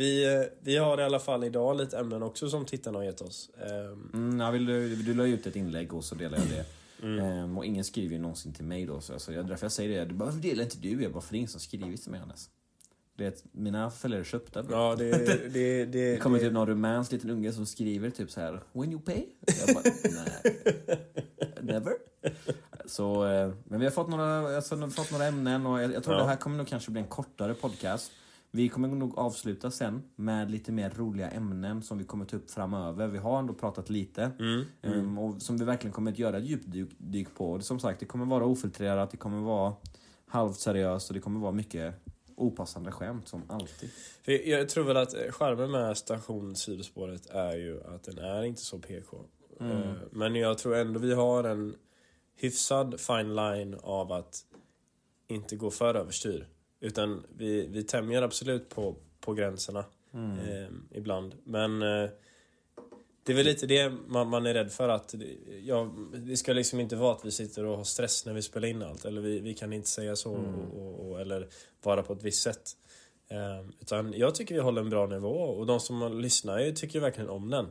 Vi, eh, vi har i alla fall idag lite ämnen också som tittarna har gett oss. Ehm, Mm, ja, vill du, du la ut ett inlägg och så delade jag det. Ehm, och ingen skriver ju någonsin till mig då. Så alltså, jag, därför jag säger det. Du bara, varför delar inte du? Jag bara, för det är ingen som skrivit till mig Hannes. Det är att mina följare är köpta. bro. ja, det, det, det, Det kommer typ någon rumänsk liten unge som skriver typ så här When you pay? Jag bara, nej. Never. Så, eh, men vi har fått några, alltså, vi har fått några ämnen och jag, jag tror Ja. det här kommer nog kanske bli en kortare podcast. Vi kommer nog avsluta sen med lite mer roliga ämnen som vi kommer ta upp framöver. Vi har ändå pratat lite. Mm. Ehm, och som vi verkligen kommer att göra ett djupdyk dyk på. Som sagt, det kommer vara ofiltrerat, det kommer vara halvt seriöst och det kommer vara mycket opassande skämt som alltid. För jag tror väl att charmen med station sidospåret är ju att den är inte så PK. Eh, Men jag tror ändå vi har en hyfsad fine line av att inte gå för överstyr. Utan vi, vi tämjer absolut på, på gränserna eh, ibland. Men eh, det är väl lite det man, man är rädd för att ja, det ska liksom inte vara att vi sitter och har stress när vi spelar in allt. Eller vi, vi kan inte säga så och, och, och, eller vara på ett visst sätt. Eh, utan jag tycker vi håller en bra nivå och de som lyssnar ju tycker verkligen om den.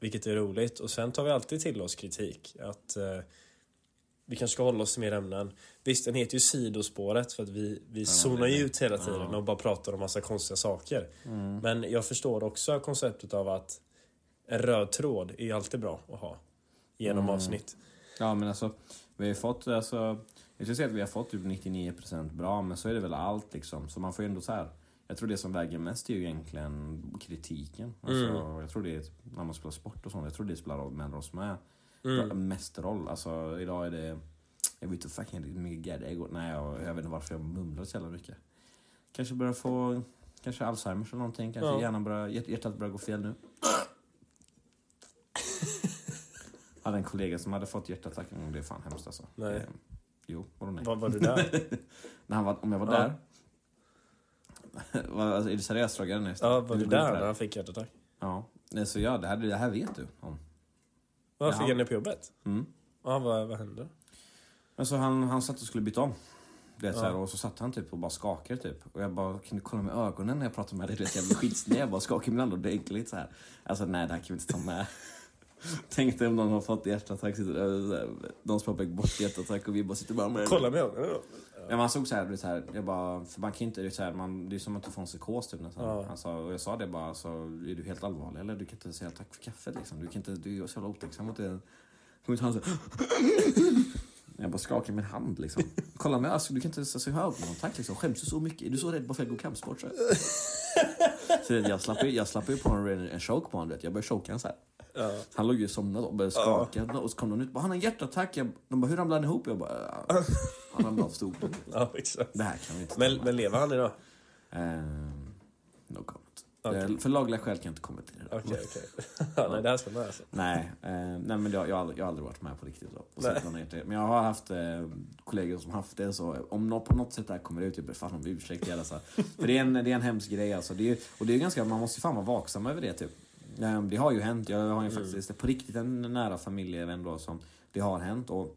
Vilket är roligt. Och sen tar vi alltid till oss kritik. Att eh, vi kanske ska hålla oss till mer ämnen. Visst, den heter ju sidospåret för att vi, vi zonar ju ut hela tiden och bara pratar om massa konstiga saker. Men jag förstår också konceptet av att en röd tråd är alltid bra att ha genom avsnitt. Ja men alltså, vi har fått, alltså, jag skulle säga att vi har fått typ 99% bra, men så är det väl allt liksom. Så man får ju ändå så här. Jag tror det som väger mest är ju egentligen kritiken. Alltså, Jag tror det är, när man spelar sport och sånt, jag tror det spelar roll med oss med. Mest roll. Alltså idag är det, jag ute och fucking mycket gädda igår. Nej, jag, jag vet inte varför jag mumlar så jävla mycket. Kanske börjar få, kanske Alzheimers eller någonting. Kanske Ja. hjärnan börjar, hjärt- hjärtat börjar gå fel nu. Jag hade en kollega som hade fått hjärtattack en gång. Det är fan hemskt alltså. Nej. Eh, jo, vadå nej? Var, var du där? När han var, om jag var Ja. där? Alltså, är du seriös frågade jag Ja, var du där inte när han fick hjärtattack? Ja. Nej, så ja, det här, det här vet du om. Fick Ja. han det på jobbet? Mm. Ja, vad, vad hände? Men så han, han satt och skulle byta om. Det så här, och så satt han typ och bara skakade typ. Och jag bara, kan du kolla med ögonen när jag pratar med dig? Du vet, jag blir skitsned. Jag bara skakar ibland och det äckligt så här. Alltså nej, det här kan vi inte ta med. Tänk dig om någon har fått hjärtattack, sitter där, någon som har bort hjärtattack och vi bara sitter bara med Kolla med ögonen. Ja, man såg så här, så här, jag bara, för man kan inte, det är, så här, man, det är som att du får en psykos typ nästan. Ja. Sa, och jag sa det bara, så är du helt allvarlig eller? Du kan inte säga tack för kaffet liksom. Du kan inte, du är så jävla otacksam mot det. Kom ut han så Jag bara skakar min hand liksom. Kolla med, alltså, du kan inte ens alltså, ha ögonkontakt liksom. Skäms du så mycket? Är du så rädd bara för att gå kampsport? Så, så jag slapp ju, jag slapp på en, en choke på honom. Jag började choka honom så. Ja. Han låg ju somnad och började skaka. Och så kom de ut bara, han har en hjärtattack. Jag, de bara, hur ramlade han ihop? Jag bara, "Ja, han ramlade av stolen. ja, exakt. Det här kan vi inte Men, men lever han idag? Ehm, no Okej. Eh, För lagliga skäl kan jag inte kommentera. Okej, okej. Ja, nej, det här ska med alltså. Nej, eh, nej men jag, jag, har aldrig, jag har aldrig varit med på riktigt. Då, på det. Men jag har haft eh, kollegor som haft det. Så om nå, på något sätt det här kommer ut, jag ber fan om ursäkt. Eller så. För det är, en, det är en hemsk grej. Alltså. Det är, och det är ganska, man måste ju fan vara vaksam över det. Typ. Eh, det har ju hänt. Jag har ju faktiskt på riktigt en nära familjevän då som det har hänt. Och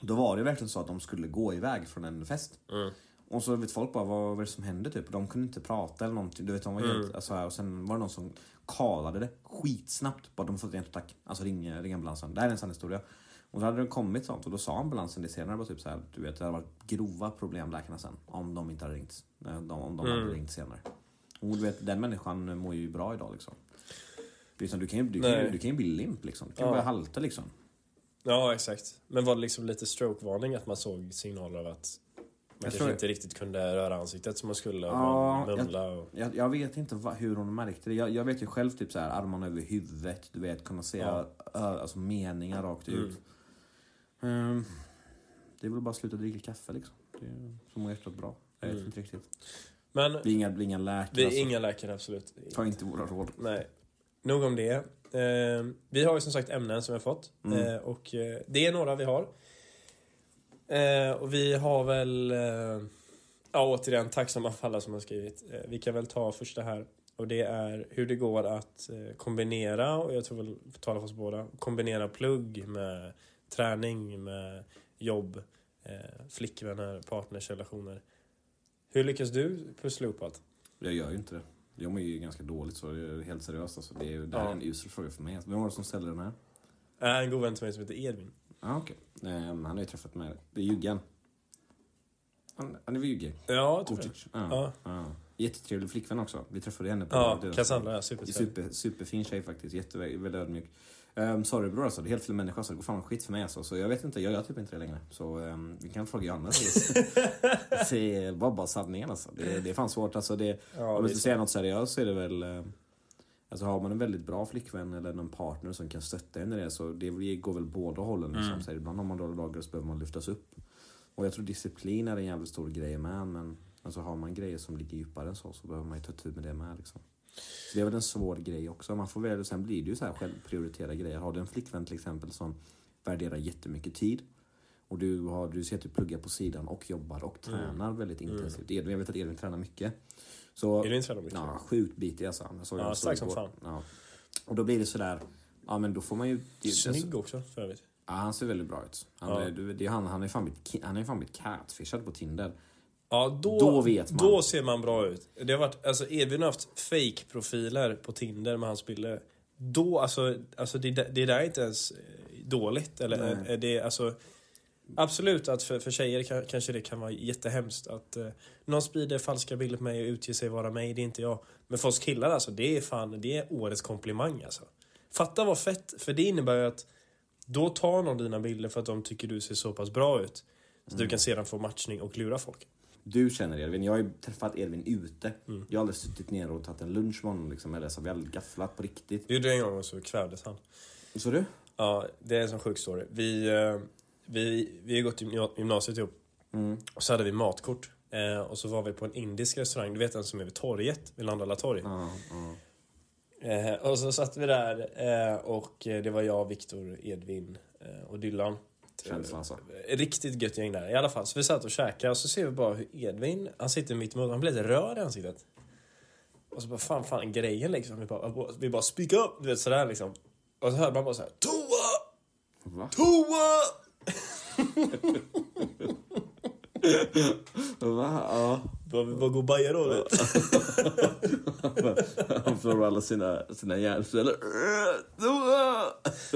då var det verkligen så att de skulle gå iväg från en fest. Mm. Och så vet folk bara, vad var det som hände typ? De kunde inte prata eller någonting. Du vet, de var helt, alltså, och sen var det någon som kalade det skitsnabbt. Bara de fått ett hjärtattack. Alltså ring, ring ambulansen. Det här är en sann historia. Och då hade det kommit sånt och då sa ambulansen det senare bara typ så här, du vet det hade varit grova problem läkarna sen. Om de inte hade ringt. eh, De, om de hade ringt senare. Och du vet den människan mår ju bra idag liksom. Du, kan ju, du, kan Nej. du kan ju bli limp liksom. Du kan Ja. börja halta liksom. Ja, exakt. Men var det liksom lite strokevarning att man såg signaler av att man kanske tror- inte riktigt kunde röra ansiktet som man skulle? Ja, man mumla och... Jag, jag vet inte va, hur hon märkte det. Jag, jag vet ju själv typ så här, armarna över huvudet, du vet, kunna se Ja. ö, alltså, meningar rakt ut. Ehm, det är väl bara att sluta dricka kaffe liksom. Det är, så mår hjärtat bra. Jag vet Mm. inte riktigt. Men Vi är inga, vi är inga läkare. vi är alltså. inga läkare, absolut. Ta inte våra råd. Nej. Nog om det. Eh, vi har ju som sagt ämnen som vi har fått. Mm. Eh, och det är några vi har. Eh, och vi har väl... Eh, ja, återigen, tacksamma för alla som har skrivit. Eh, vi kan väl ta första här. Och det är hur det går att eh, kombinera, och jag tror väl, tala för oss båda, kombinera plugg med träning, med jobb, eh, flickvänner, partners, relationer. Hur lyckas du pussla upp allt? Jag gör ju inte det. De mår ju ganska dåligt så det är helt seriöst alltså. Det, är, det här Ja. är en usel fråga för mig. Vem var det som ställde den här? Äh, en god vän till mig som heter Edvin. Ja okej. Ehm, han har ju träffat mig. Det är Juggen. Han, han är väl Jugge? Ja, tror jag. Ortic. Ja. Ja. Ja. Jättetrevlig flickvän också. Vi träffade henne på Ja, deras- Cassandra, ja, supertrevlig. Super, superfin tjej faktiskt. Jätte, väldigt ödmjuk. Um, sorry bror alltså, det är helt fel människa så det går fan skit för mig alltså. Så jag vet inte, jag gör typ inte det längre. Så ehm, vi kan fråga Johanna. det är bara, bara sanningen alltså. Det, det är fan svårt alltså. Det, Ja, om det jag är ska säga något seriöst så är det väl... eh, Alltså har man en väldigt bra flickvän eller någon partner som kan stötta en i det så det går väl båda hållen. Liksom. Mm. Så ibland har man dåliga dagar så behöver man lyftas upp. Och jag tror disciplin är en jävligt stor grej med men alltså har man grejer som ligger djupare än så så behöver man ju ta tur med det med liksom. Så det är väl en svår grej också. Man får väl, sen blir det ju så här självprioritera grejer. Har du en flickvän till exempel som värderar jättemycket tid och du, har, du ser att du pluggar på sidan och jobbar och tränar väldigt intensivt. Edvin, jag vet att Edvin tränar mycket. Så, Är det inte så mycket? Ja, sjukt bitig alltså. Jag såg Ja, stark som fan. Ja. Och då blir det sådär, ja men då får man ju... Det, Snygg också, för övrigt. ja, han ser väldigt bra ut. Han, Ja. är, det han, han är fan blivit, han är fan blivit catfishad på Tinder. Ja, då, Då vet man. Då ser man bra ut. Det har varit, alltså Edvin har haft fake-profiler på Tinder med hans bilder. Då, alltså, alltså det, det där är inte ens eh, dåligt. Eller Nej. är det, alltså, absolut att för, för tjejer kan, kanske det kan vara jättehemskt att eh, någon sprider falska bilder på mig och utger sig vara mig, det är inte jag. Men för oss killar alltså, det är fan, det är årets komplimang alltså. Fatta vad fett, för det innebär ju att då tar någon dina bilder för att de tycker du ser så pass bra ut. Så Mm. du kan sedan få matchning och lura folk. Du känner Edvin, jag har ju träffat Edvin ute. Mm. Jag har aldrig suttit ner och tagit en lunch med honom liksom, eller så har vi aldrig gafflat på riktigt. Vi gjorde det en gång och så kvävdes han. Så du? Ja, det är en sån sjuk story. Vi, eh, vi, vi har gått gymna- gymnasiet ihop. Mm. Och så hade vi matkort. Eh, och så var vi på en indisk restaurang, du vet den som är vid torget, vid Landala torg. Ja, ja. Eh, och så satt vi där eh, och det var jag, Viktor, Edvin eh, och Dylan. Känsla alltså. Eh, Riktigt gött gäng där i alla fall. Så vi satt och käkade och så ser vi bara hur Edvin, han sitter mitt emot, han blir lite röd i ansiktet. Och så bara, fan, fan grejen liksom. Vi bara, vi bara speak up, du vet sådär liksom. Och så hör man bara så här, toa! Va? Toa! Va? Ja. Bara, vi bara gå och baja då. vet du. Han får alla sina, sina hjärnceller.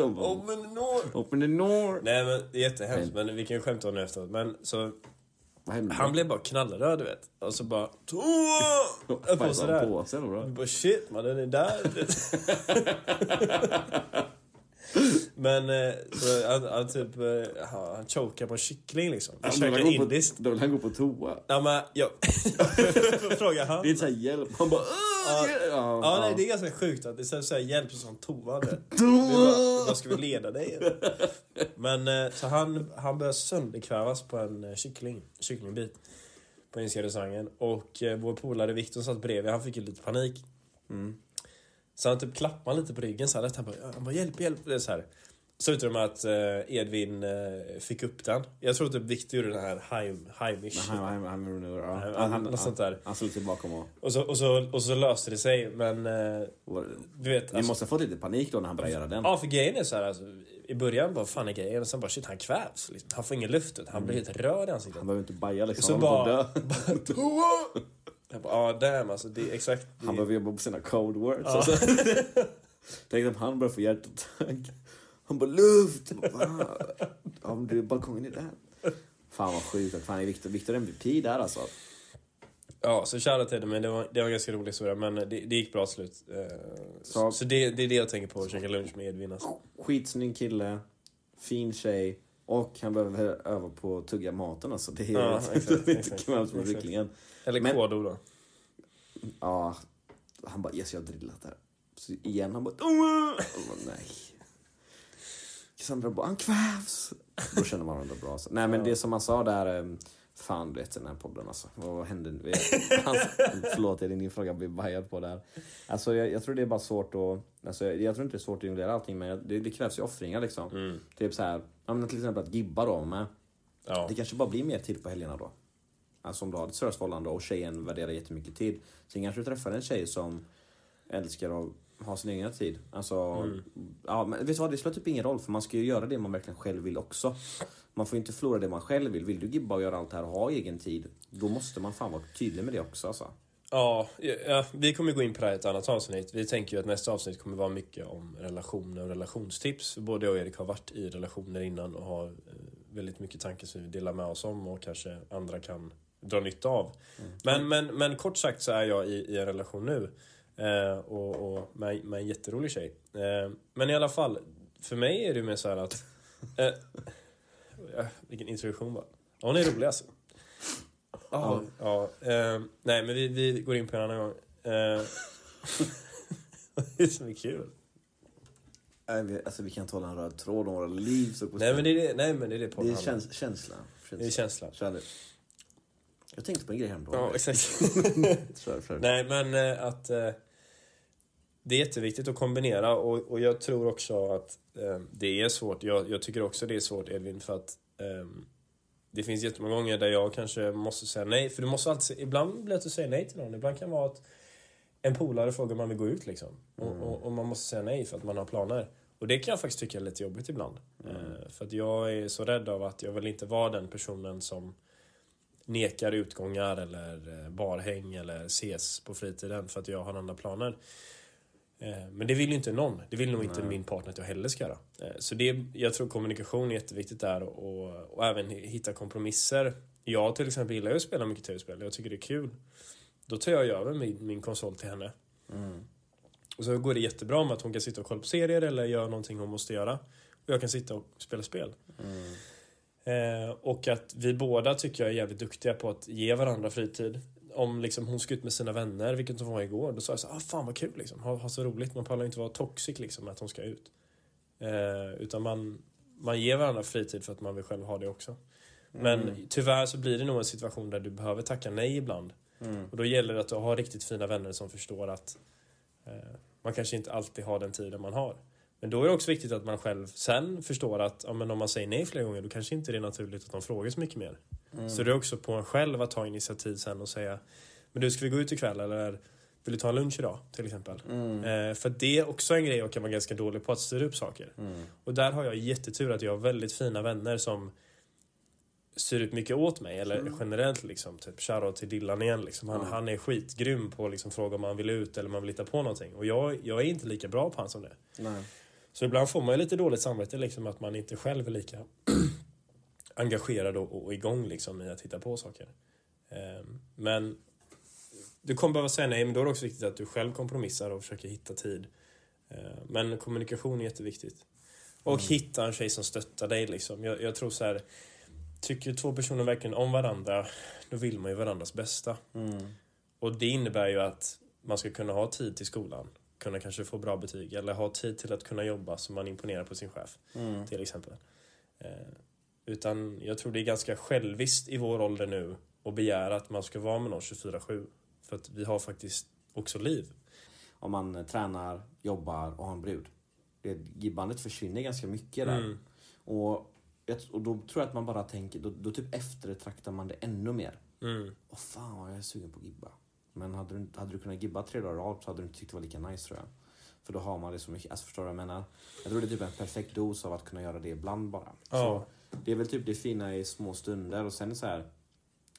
Open the door. Open the door. Nej men det är jättehemskt, men vi kan ju skämta om det efteråt. Men så, Vad han blev bara knallröd du vet. Och så bara toa! Vad På sådär. på bra? bara shit man, den är där. Men eh, så han, han typ, eh, han, han chokar på en kyckling liksom. Käkar han gå på- indiskt. Då vill han gå på toa. Ja men, jag... Fråga han. Det är inte såhär hjälp. Han bara... Ja. Ja, Ja, nej, det är ganska sjukt att det är så här hjälp som toa. Vad ska vi leda dig? Men eh, så han, han började sönderkvävas på en kyckling, kycklingbit på restaurangen. Och vår polare Viktor satt bredvid, han fick ju lite panik. Mm. Så han typ klappade lite på ryggen så här, han bara, han bara hjälp, hjälp. Det så här. Slutade med att eh, Edvin eh, fick upp den. Jag tror typ Viktor gjorde den här Heim, Heimish. Men Han, något sånt där. Han slog sig bakom och... Och så, och, så, och så löste det sig, men eh, och du vet. Ni alltså- måste ha fått lite panik då när han började göra den. Ja, för grejen är så här, alltså, i början bara fan är grejen och sen bara shit han kvävs. Liksom. Han får ingen luft. Han blir helt röd i ansiktet. Han behöver inte baja liksom. Så han bara... bara... dö. Jag bara, ah damn alltså det är exakt... Det, Han behöver jobba på sina code words. Ja. Alltså. Tänk om han börjar få hjärtattack. Han bara luft! "Va?" Ja, men du, balkongen är där. Fan vad sjukt. Fan är Victor, Victor MVP där alltså. Ja, så shoutout till det, men det var, det var en ganska rolig historia. Men det, det gick bra slut. Eh, Så- så det, det är det jag tänker på, att käka lunch med Edvin alltså. Skitsnygg kille, fin tjej och han behöver öva på att tugga maten alltså. Det är Ja, exakt, inte med exakt. kycklingen. Eller Men- kodo då. Ja, han bara yes jag har drillat där. Så igen han bara bara, nej. Cassandra bara han kvävs. Då känner man varandra bra. Så. Nej men det som han sa där, eh, fan du vet den här podden alltså. Vad, hände? nu? Han, förlåt, är det din fråga blir bajad på där. Alltså jag, jag tror det är bara svårt att, alltså, jag, jag tror inte det är svårt att jonglera allting men det, det krävs ju offringar liksom. Mm. Typ så här, ja, men till exempel att gibba då med. Ja. Det kanske bara blir mer tid på helgerna då. Alltså om du har ett seriöst förhållande och tjejen värderar jättemycket tid. Sen kanske du träffar en tjej som älskar att ha sin egen tid. Alltså, Mm. ja, men vet du vad, det spelar typ ingen roll för man ska ju göra det man verkligen själv vill också. Man får inte förlora det man själv vill. Vill du gibba och göra allt det här och ha egen tid, då måste man fan vara tydlig med det också alltså. Ja, ja, vi kommer gå in på det här i ett annat avsnitt. Vi tänker ju att nästa avsnitt kommer vara mycket om relationer och relationstips. Både jag och Erik har varit i relationer innan och har eh, väldigt mycket tankar som vi delar med oss om och kanske andra kan dra nytta av. Mm. Men, men, men kort sagt så är jag i, i en relation nu. Eh, och, och med, med en jätterolig tjej. Eh, men i alla fall, för mig är det mer så här att... Eh, vilken introduktion bara. Hon är rolig alltså. Ja, ja eh, nej men vi, vi går in på en annan gång. Eh, det är så mycket kul. Nej, vi, alltså, vi kan inte hålla en röd tråd om våra liv. Så nej, men det är det, nej men det är det Det är käns känslan. Det är känslan. Kärlek. Jag tänkte på en grej häromdagen. Ja, exakt. nej men eh, att eh, det är jätteviktigt att kombinera och, och jag tror också att eh, det är svårt. Jag, jag, tycker också det är svårt Edvin för att eh, det finns jättemånga gånger där jag kanske måste säga nej. För du måste alltid, ibland blir det att du säger nej till någon. Ibland kan det vara att en polare frågar om man vill gå ut liksom. Mm. Och, och, och, man måste säga nej för att man har planer. Och det kan jag faktiskt tycka är lite jobbigt ibland. Mm. För att jag är så rädd av att jag vill inte vara den personen som nekar utgångar eller eh, barhäng eller ses på fritiden för att jag har andra planer. Eh, men det vill ju inte någon. Det vill nog inte min partner att jag heller ska göra. Eh, så det, jag tror kommunikation är jätteviktigt där och, och även hitta kompromisser. Jag till exempel gillar ju att spela mycket tv-spel. Jag tycker det är kul. Då tar jag över min, min konsol till henne. Mm. Och så går det jättebra med att hon kan sitta och kolla på serier eller göra någonting hon måste göra. Och jag kan sitta och spela spel. Mm. Eh, och att vi båda tycker jag är jävligt duktiga på att ge varandra fritid om liksom hon ska ut med sina vänner, vilket hon var igår, då sa jag så ah, fan vad kul liksom, ha, ha så roligt. Man pallar inte vara toxic liksom att hon ska ut. Eh, utan man, man ger varandra fritid för att man vill själv ha det också. Men mm. tyvärr så blir det nog en situation där du behöver tacka nej ibland. Mm. Och då gäller det att du har riktigt fina vänner som förstår att eh, man kanske inte alltid har den tiden man har. Men då är det också viktigt att man själv sen förstår att ja, men om man säger nej flera gånger då kanske inte det är naturligt att de frågar så mycket mer. Mm. Så det är också på en själv att ta initiativ sen och säga Men du, ska vi gå ut ikväll eller vill du ta en lunch idag? Till exempel. Mm. Eh, för det är också en grej jag kan vara ganska dålig på att styra upp saker. Mm. Och där har jag jättetur att jag har väldigt fina vänner som styr upp mycket åt mig. Eller mm. generellt liksom. Typ shoutout till Dillan igen. Liksom. Han, han är skitgrym på att liksom, fråga om man vill ut eller man vill hitta på någonting. Och jag, jag är inte lika bra på han som det. Nej. Så ibland får man ju lite dåligt samvete liksom att man inte själv är lika engagerad och, och igång liksom i att hitta på saker. Ehm, men du kommer behöva säga nej, men då är det också viktigt att du själv kompromissar och försöker hitta tid. Ehm, men kommunikation är jätteviktigt. Och mm. hitta en tjej som stöttar dig liksom. Jag, jag, tror så här, tycker två personer verkligen om varandra, då vill man ju varandras bästa. Mm. Och det innebär ju att man ska kunna ha tid till skolan kunna kanske få bra betyg eller ha tid till att kunna jobba så man imponerar på sin chef. Mm. Till exempel. Eh, utan jag tror det är ganska själviskt i vår ålder nu att begära att man ska vara med någon 24-7. För att vi har faktiskt också liv. Om man eh, tränar, jobbar och har en brud. Det, gibbandet försvinner ganska mycket där. Mm. Och, och då tror jag att man bara tänker, då, då typ eftertraktar man det ännu mer. Mm. Och fan vad jag är sugen på att gibba. Men hade du, hade du kunnat gibba tre dagar rakt så hade du inte tyckt det var lika nice tror jag. För då har man det så mycket, alltså förstår du vad jag menar? Jag tror det är typ en perfekt dos av att kunna göra det ibland bara. Ja. Så det är väl typ det fina i små stunder och sen så här.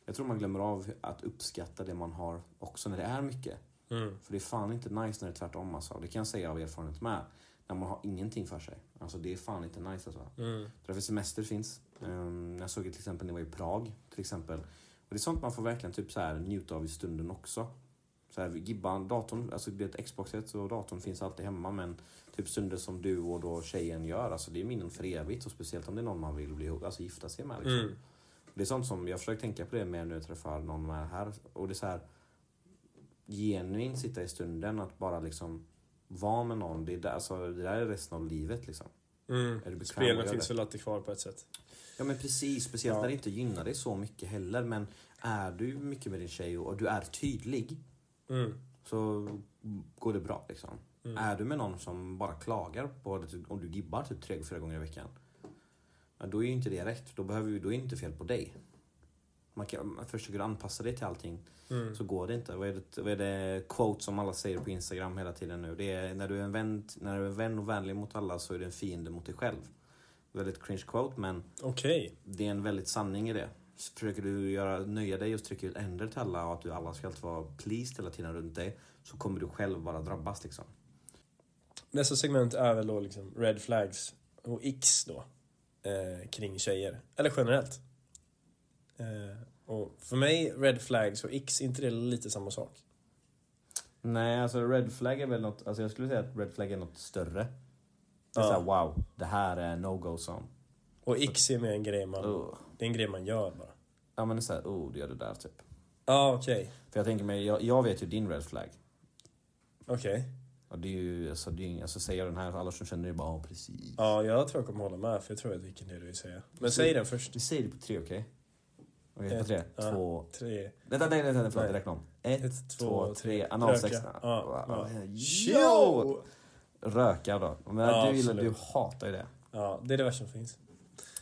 Jag tror man glömmer av att uppskatta det man har också när det är mycket. Mm. För det är fan inte nice när det är tvärtom alltså. Det kan jag säga av erfarenhet med. När man har ingenting för sig. Alltså det är fan inte nice alltså. Mm. Därför semester finns. Um, jag såg till exempel när jag var i Prag. Till exempel. Och det är sånt man får verkligen typ så här njuta av i stunden också. Så här, Gibban, datorn, alltså det Xboxet och datorn finns alltid hemma men typ stunder som du och då tjejen gör, alltså det är minnen för evigt och speciellt om det är någon man vill bli, alltså gifta sig med liksom. Mm. Det är sånt som, jag försöker tänka på det mer nu jag träffar någon med här och det är så här genuint sitta i stunden att bara liksom vara med någon, det, är där, alltså, det där är resten av livet liksom. Mm. Spelen finns väl alltid kvar på ett sätt. Ja men precis, speciellt ja. när det inte gynnar dig så mycket heller. Men är du mycket med din tjej och du är tydlig mm. så går det bra liksom. Mm. Är du med någon som bara klagar på att om du gibbar typ tre, fyra gånger i veckan. Då är ju inte det rätt. Då, behöver, då är det inte fel på dig. Man, kan, man försöker anpassa dig till allting mm. så går det inte. Vad är det, vad är det quote som alla säger på Instagram hela tiden nu? Det är när du är en vän, när du är en vän och vänlig mot alla så är du en fiende mot dig själv väldigt cringe quote men okay. det är en väldigt sanning i det. försöker du göra, nöja dig och trycka ut änder till alla och att du alla ska alltid vara pleased hela tiden runt dig så kommer du själv bara drabbas liksom. Nästa segment är väl då liksom red flags och x då. Eh, kring tjejer. Eller generellt. Eh, och för mig, red flags och x, inte det lite samma sak? Nej, alltså red flag är väl något, alltså jag skulle säga att red flag är något större. Det är Ja. såhär wow, det här är no-go zone. Och x är mer en grej man... Uh. Det är en grej man gör bara. Ja men det är såhär, oh du gör det där typ. Ja, okej. För jag tänker mig, jag, jag vet ju din red flag. Okej. Och det är ju, alltså, det är, ju- alltså säger den här, alla som känner det bara, oh, precis. Ja, jag tror jag kommer hålla med, för jag tror jag vet vilken det är du vill säga. Men säg den först. Vi säger det på tre, okej? Okej, på Ett, tre, ja. två... Tre. Vänta, nej, nej, nej, förlåt, jag räknar om. Ett, Ett, två, två, tre, analsex. Ja, ja. Jo! Röka då. Men Ja, du, gillar, du hatar ju det. Ja, det är det värsta som finns.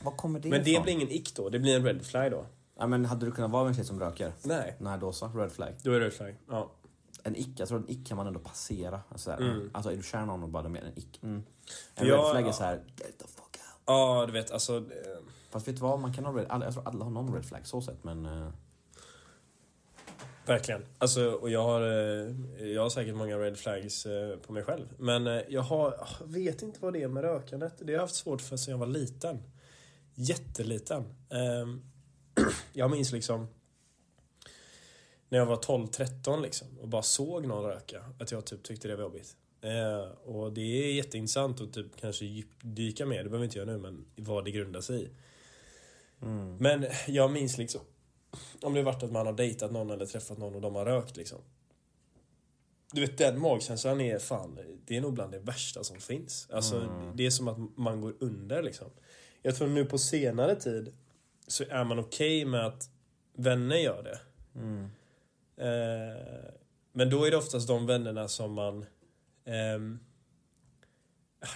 Vad kommer det Men det ifrån? blir ingen ick då, det blir en red flag då. Ja, men hade du kunnat vara med en tjej som röker? Nej, Nej, då så. Red flag. då är det red flag. Ja. En ick, jag tror en ick kan man ändå passera. Alltså, Mm. alltså är du kär i någon och bara med en ick. Mm. En Ja, red flag är ja. så här, get the fuck out. Ja, du vet alltså... eh, Fast vet du vad, man kan ha red, alla, jag tror alla har någon red flag så sett men... Verkligen. Alltså, och jag har, eh, jag har säkert många red flags eh, på mig själv. Men eh, jag har, jag vet inte vad det är med rökandet. Det har jag haft svårt för sedan jag var liten. Jätteliten. Ehm, Jag minns liksom när jag var 12-13 liksom och bara såg någon röka. Att jag typ tyckte det var jobbigt. Och det är jätteintressant att typ kanske djupdyka mer, det behöver vi inte göra nu, men vad det grundar sig i. mm. Men jag minns liksom om det varit att man har dejtat någon eller träffat någon och de har rökt liksom. Du vet den magkänslan är fan, det är nog bland det värsta som finns. Alltså Mm. det är som att man går under liksom. Jag tror nu på senare tid så är man okej med att vänner gör det. Mm. Eh, men då är det oftast de vännerna som man ehm,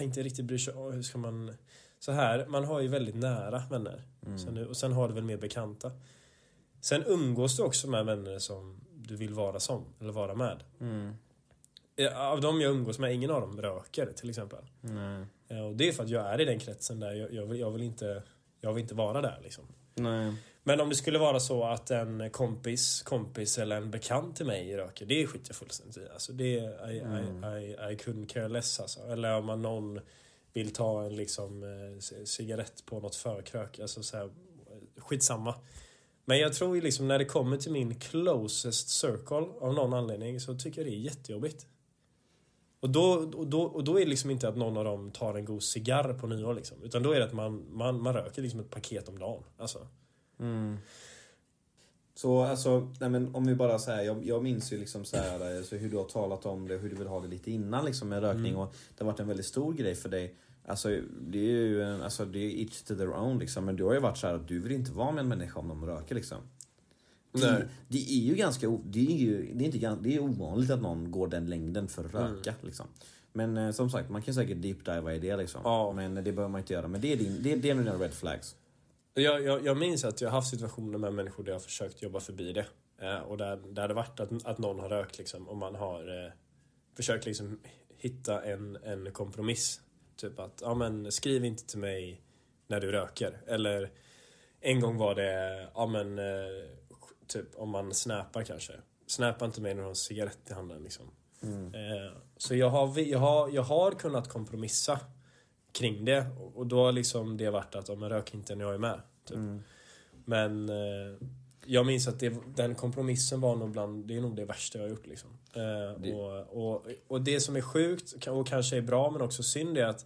inte riktigt bryr sig om. Hur ska man... Så här, man har ju väldigt nära vänner. Mm. Så nu, och sen har du väl mer bekanta. Sen umgås du också med vänner som du vill vara som, eller vara med. Mm. Av de jag umgås med, ingen av dem röker till exempel. Nej. Och det är för att jag är i den kretsen där jag, jag, vill, jag, vill, inte, jag vill inte vara där liksom. Nej. Men om det skulle vara så att en kompis, kompis eller en bekant till mig röker, det skiter jag fullständigt i. Alltså det, I, Mm. I, I, I couldn't care less alltså. Eller om man någon vill ta en liksom eh, cigarett på något förkrök. Alltså så här, skitsamma. Men jag tror ju liksom när det kommer till min closest circle av någon anledning så tycker jag det är jättejobbigt. Och då, och, då, och då är det liksom inte att någon av dem tar en god cigarr på nyår liksom. Utan då är det att man, man, man röker liksom ett paket om dagen. Alltså. Mm. Så alltså, nej men om vi bara säger, jag, jag minns ju liksom så här, så hur du har talat om det, hur du vill ha det lite innan liksom med rökning Mm. och det har varit en väldigt stor grej för dig. Alltså det är ju alltså det är each to their own liksom, men du har ju varit så här att du vill inte vara med en människa om de röker liksom. Det, Nej. det är ju ganska, det är ju, det är inte, det är ovanligt att någon går den längden för att Mm. röka liksom. Men eh, som sagt, man kan säkert deep diva i det liksom. Ja. Men det behöver man inte göra. Men det är, din, det, det är dina red flags. Jag, jag, jag minns att jag har haft situationer med människor där jag har försökt jobba förbi det. Eh, och där, där det varit att, att någon har rökt liksom, och man har eh, försökt liksom hitta en, en kompromiss. Typ att, ja men skriv inte till mig när du röker. Eller en gång var det, ja men eh, typ om man snappar kanske. Snappa inte mig när du har en cigarett i handen liksom. Eh, så jag har, jag, har, jag har kunnat kompromissa kring det. Och, då har liksom det varit att, ja men rök inte när jag är med. Typ. Men eh, jag minns att det, den kompromissen var nog bland, det är nog det värsta jag har gjort liksom. Eh, och, och, och det som är sjukt och kanske är bra men också synd är att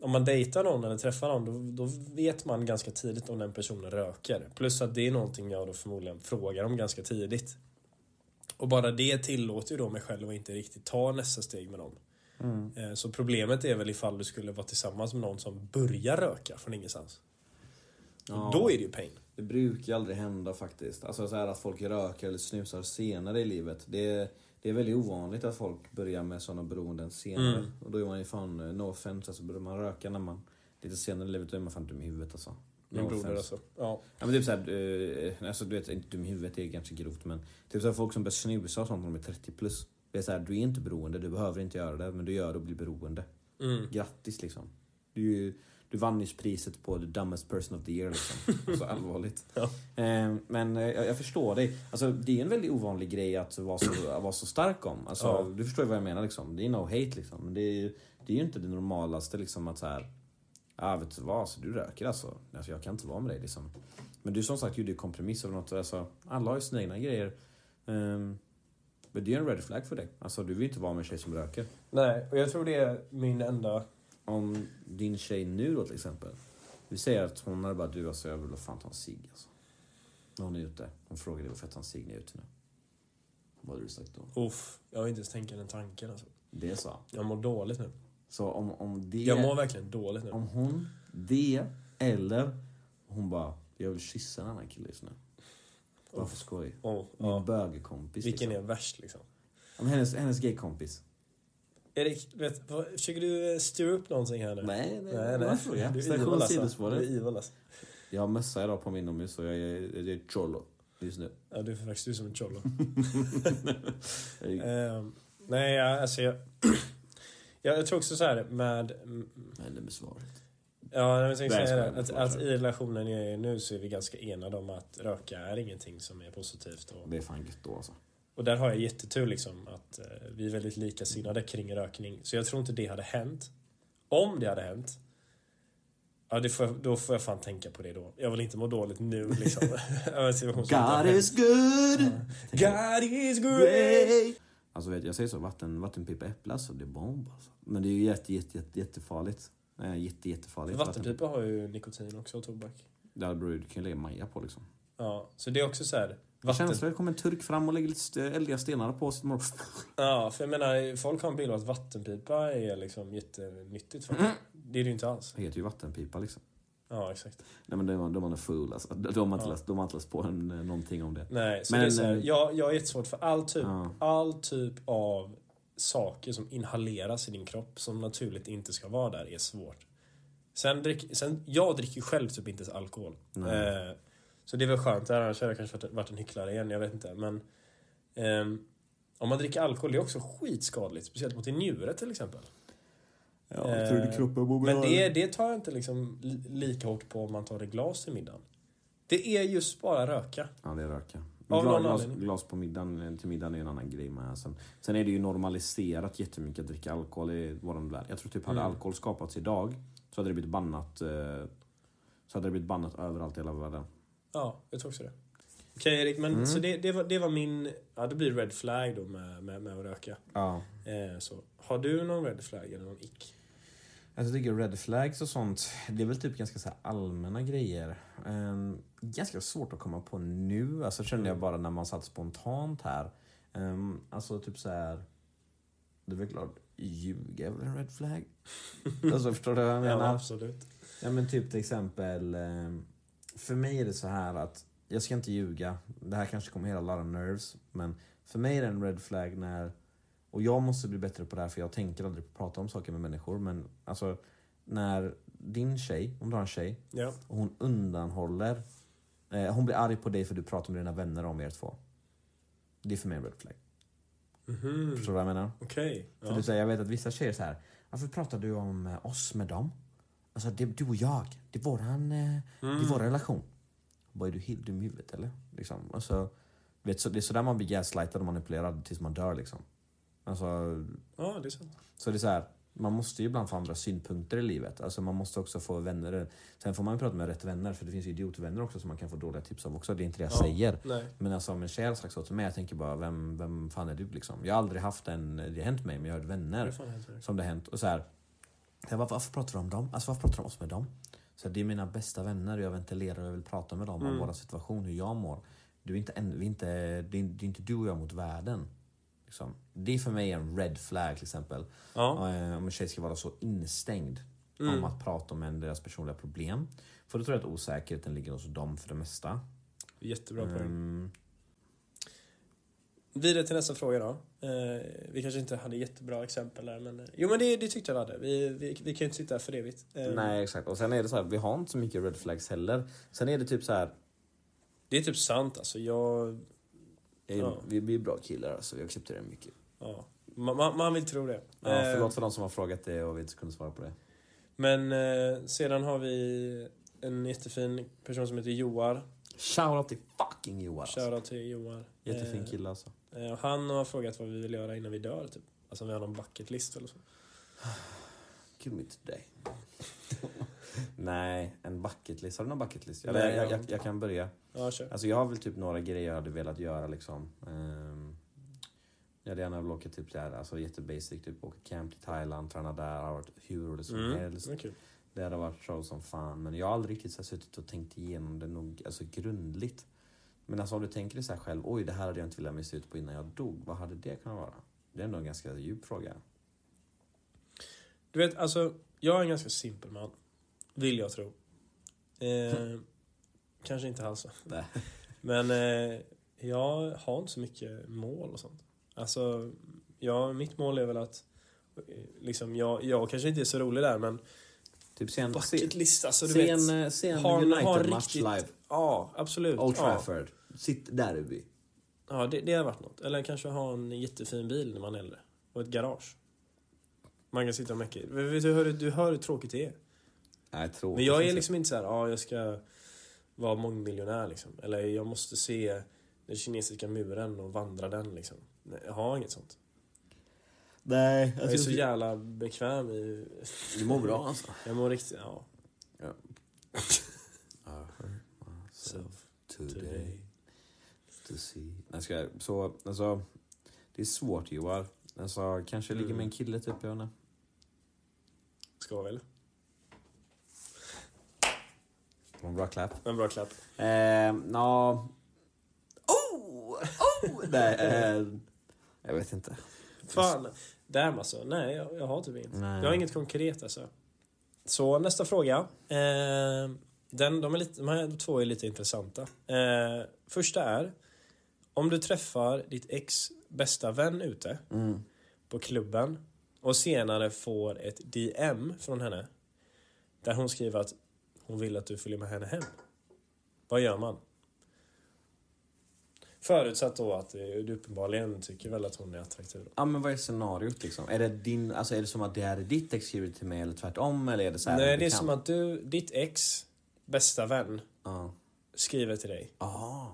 om man dejtar någon eller träffar någon då, då vet man ganska tidigt om den personen röker. Plus att det är någonting jag då förmodligen frågar om ganska tidigt. Och bara det tillåter ju då mig själv att inte riktigt ta nästa steg med dem. Eh, Så problemet är väl ifall du skulle vara tillsammans med någon som börjar röka från ingenstans. Ja. Då är det ju pain. Det brukar aldrig hända faktiskt. Alltså så här att folk röker eller snusar senare i livet. Det är, det är väldigt ovanligt att folk börjar med sådana beroenden senare. Mm. Och då är man ju fan, eh, no offense, alltså börjar man röka när man lite senare i livet då är man fan dum i huvudet alltså. Min No broder offense. alltså. Ja. Ja men typ såhär, eh, alltså du vet, inte dum i huvudet det är ganska grovt men Typ såhär folk som börjar snusa och sånt när de är 30 plus. Det är såhär, du är inte beroende, du behöver inte göra det men du gör det och blir beroende. Mm. Grattis liksom. Du, du vann nyss priset på the dumbest person of the year liksom. Alltså allvarligt. Ja. Eh, men eh, jag, jag förstår dig. Alltså det är en väldigt ovanlig grej att vara så, vara så stark om. Alltså, Ja. Du förstår ju vad jag menar liksom. Det är no hate liksom. Men det är, det är ju inte det normalaste liksom att så här. Ja vet du vad, alltså, du röker alltså. alltså. Jag kan inte vara med dig liksom. Men du som sagt gjorde ju kompromiss över något. Alltså, alla har ju sina egna grejer. Um, men det är en red flag för dig. Alltså du vill inte vara med en tjej som röker. Nej, och jag tror det är min enda... Om din tjej nu då till exempel. Vi säger att hon hade bara du alltså jag vill fan ta en cigg alltså. När hon är ute. Hon frågar dig varför jag tar en cigg när jag är ute nu. Vad hade du sagt då? Uff, jag vill inte ens tänka den tanken alltså. Det är så. Jag mår dåligt nu. Så om, om det... Jag mår verkligen dåligt nu. Om hon, det, eller hon bara, jag vill kyssa en annan kille just nu. Bara för skoj. Oh, Min ja. bögekompis Vilken liksom. är värst liksom? Om hennes, hennes gaykompis. Erik, vet, vad, försöker du eh, styra upp någonting här nu? Nej, det nej. fråga. Du är Station evil alltså. Du är evil alltså. Jag har mössa idag på min inomhus och jag är, jag är cholo just nu. Ja, du är faktiskt du som en cholo. Är- Ehm, nej, alltså jag... jag, tror också så här med... Nej, det är med svaret. Ja, jag tänkte Nej, säga det. Att, att i relationen jag är nu så är vi ganska enade om att röka är ingenting som är positivt. Och, Det är fan gött då alltså. Och där har jag jättetur liksom att eh, vi är väldigt likasinnade kring rökning. Så jag tror inte det hade hänt. Om det hade hänt, ja, det får jag, då får jag fan tänka på det då. Jag vill inte må dåligt nu liksom. God is good! God is great! Alltså vet, jag säger så, vatten, vattenpipa äpple alltså, det är bomb alltså. Men det är ju jätte, jätte, jätte, jättefarligt. Nej, jätte, jättefarligt. Vattenpipa har ju nikotin också och tobak. Ja, bror, du kan ju lägga maja på liksom. Ja, så det är också så här. Vatten... Det kommer en turk fram och lägger lite eldiga stenar på sitt mål. Ja, för jag menar, folk har en bild av att vattenpipa är liksom jättenyttigt för Mm. Det är det ju inte alls. Det heter ju vattenpipa liksom. Ja, exakt. Nej men de, de är fool alltså. De har inte, Ja. läst, de har inte läst på en, eh, någonting om det. Nej, så Men, det är så här, eh, jag, jag är jättesvårt för all typ, Ja. all typ av saker som inhaleras i din kropp som naturligt inte ska vara där är svårt. Sen, drick, sen jag dricker själv typ inte ens alkohol. Eh, så det är väl skönt, annars hade jag kanske varit, en hycklare igen, jag vet inte. Men ehm, om man dricker alkohol, det är också skitskadligt. Speciellt mot din njure till exempel. Ja, Eh, tror du kroppen mår Men det, det tar jag inte liksom li- lika hårt på om man tar ett glas till middagen. Det är just bara röka. Ja, det är röka. Glas, glas, på middagen, till middagen är en annan grej med. Sen, sen är det ju normaliserat jättemycket att dricka alkohol i våran värld. Jag tror typ hade Mm. alkohol skapats idag så hade det blivit bannat eh, så hade det blivit bannat överallt i hela världen. Ja, jag tror också det. Okej Erik, men Mm. så det, det, var, det var min... Ja, det blir red flag då med, med, med att röka. Ja. Eh, så. Har du någon red flag eller någon ick? Alltså, jag tycker red flags och sånt, det är väl typ ganska så allmänna grejer. Um, ganska svårt att komma på nu, alltså kände jag Mm. bara när man satt spontant här. Um, alltså typ så här. Det är väl klart, ljuga är väl en red flag? alltså förstår du vad jag menar? Ja, absolut. Ja men typ till exempel, ehm, för mig är det så här att jag ska inte ljuga. Det här kanske kommer hela lot of nerves. Men för mig är det en red flag när, och jag måste bli bättre på det här för jag tänker aldrig prata om saker med människor. Men alltså när din tjej, om du har en tjej, Ja. och hon undanhåller, eh, hon blir arg på dig för du pratar med dina vänner om er två. Det är för mig en red flag. Mhm. Förstår du vad jag menar? Okej. För Ja. du säger, jag vet att vissa tjejer så här. Varför pratar du om eh, oss med dem? Alltså det, du och jag, det är våran, eh, det är Mm. vår relation. Vad är du helt dum i huvudet eller? Liksom. Alltså, vet, så, det är sådär man blir gaslightad och manipulerad tills man dör liksom. Alltså, Ja, det är sant. så det är så här. Man måste ju ibland få andra synpunkter i livet. Alltså man måste också få vänner. Sen får man ju prata med rätt vänner för det finns ju idiotvänner också som man kan få dåliga tips av också. Det är inte det jag Ja. säger. Nej. Men alltså om en har sagt så till mig, jag tänker bara vem, vem fan är du liksom? Jag har aldrig haft en, det har hänt mig men jag har Det vänner är rätt. som det har hänt. Och så här, jag bara, varför pratar du om dem? Alltså varför pratar du om oss med dem? Så det är mina bästa vänner och jag ventilerar och jag vill prata med dem om Mm. vår situation, hur jag mår. Du är inte en, vi är inte, det, är, inte du och jag mot världen. Liksom. Det är för mig en red flag till exempel. Ja. Eh, Om en tjej ska vara så instängd Mm. om att prata om en, deras personliga problem. För då tror jag att osäkerheten ligger hos dem för det mesta. Jättebra poäng. Mm, Vidare till nästa fråga då. Eh, vi kanske inte hade jättebra exempel där men... eh, Jo men det, det tyckte jag vi hade. Vi, vi, vi kan ju inte sitta här för evigt. Eh, Nej exakt, och sen är det så här, vi har inte så mycket red flags heller. Sen är det typ så här, Det är typ sant alltså. Jag... eh, Ja. vi blir bra killar så vi accepterar mycket. Ja. Man, man, man vill tro det. Ja, Eh, förlåt för de som har frågat det och vi inte kunde svara på det. Men eh, sedan har vi en jättefin person som heter Joar. Shoutout till fucking Joar. alltså. Shoutout till Joar. Jättefin Eh, kille alltså. eh, han har frågat vad vi vill göra innan vi dör, typ. Alltså om vi har någon bucket list eller så. Kill me today. Nej, en bucket list. Har du någon bucket list? Nej, Eller, jag jag, jag, jag kan börja. Ja, kör. Alltså jag har väl typ några grejer jag hade velat göra liksom. Ehm, jag hade gärna velat åka typ där, alltså jättebasic, typ åka camp till Thailand, träna där, har varit hur roligt som Mm, helst. kul. Det hade varit så som fan, men jag har aldrig riktigt så suttit och tänkt igenom det nog, alltså grundligt. Men alltså om du tänker dig så själv, oj det här hade jag inte velat missa ut på innan jag dog, vad hade det kunnat vara? Det är ändå en ganska djup fråga. Du vet, alltså, jag är en ganska simpel man. Vill jag tro. Eh, kanske inte alls. Nej. Men eh, jag har inte så mycket mål och sånt. Alltså, ja, mitt mål är väl att... eh, Liksom, jag, jag kanske inte är så rolig där, men Typ se en, se, bucket list, alltså du se vet. eh, se en har- United-match live. Ja, absolut. Old ja. Trafford. Sitt där uppe. Ja, det, det har varit något. Eller kanske ha en jättefin bil när man är äldre. Och ett garage. Man kan sitta och mecka Du hör, du hör hur tråkigt det är. Nej, tråkigt. Men jag är liksom inte så här, ja jag ska vara mångmiljonär liksom. Eller jag måste se den kinesiska muren och vandra den liksom. Nej, Jag har inget sånt. Nej, Jag är så jävla bekväm i... Du mår bra alltså. Jag mår riktigt, ja. So Today. today to see. Jag ska, så, alltså, det är svårt Joar. Alltså, kanske ligger med en kille typ, jag vet inte. Ska väl. En bra klapp. En bra klapp. Eh, nå... Oh! Oh! Nej, eh, jag vet inte. Fan. Damn alltså. Nej, jag, jag har typ inget. Nej. Jag har inget konkret alltså. Så nästa fråga. Eh, den, de, är lite, de här två är lite intressanta. Eh, första är. Om du träffar ditt ex bästa vän ute Mm. på klubben och senare får ett DM från henne där hon skriver att hon vill att du följer med henne hem. Vad gör man? Förutsatt då att eh, du uppenbarligen tycker väl att hon är attraktiv. då. Ja men vad är scenariot liksom? Är det, din, alltså, är det som att det här är ditt ex skriver till mig eller tvärtom? Eller är det så här Nej, det är som att du, ditt ex bästa vän Ja. skriver till dig Ah.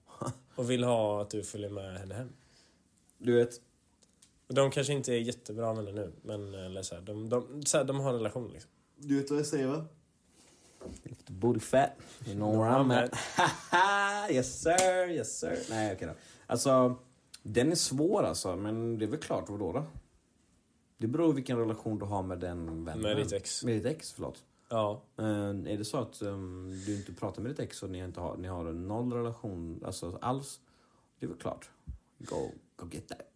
och vill ha att du följer med henne hem. Du vet, de kanske inte är jättebra vänner nu, men eller så här, de, de, så här, de har en relation liksom. du vet vad jag säger va? If the booty fat, you know where I'm at. yes sir, yes sir. Nej okej då. Alltså, den är svår alltså, men det är väl klart, vadå då? Det beror vilken relation du har med den vännen. Med ditt ex. Med ditt ex, förlåt. Ja. Eh, är det så att um, du inte pratar med ditt ex och ni, inte har, ni har noll relation alltså, alls, det är väl klart. Go, go get that.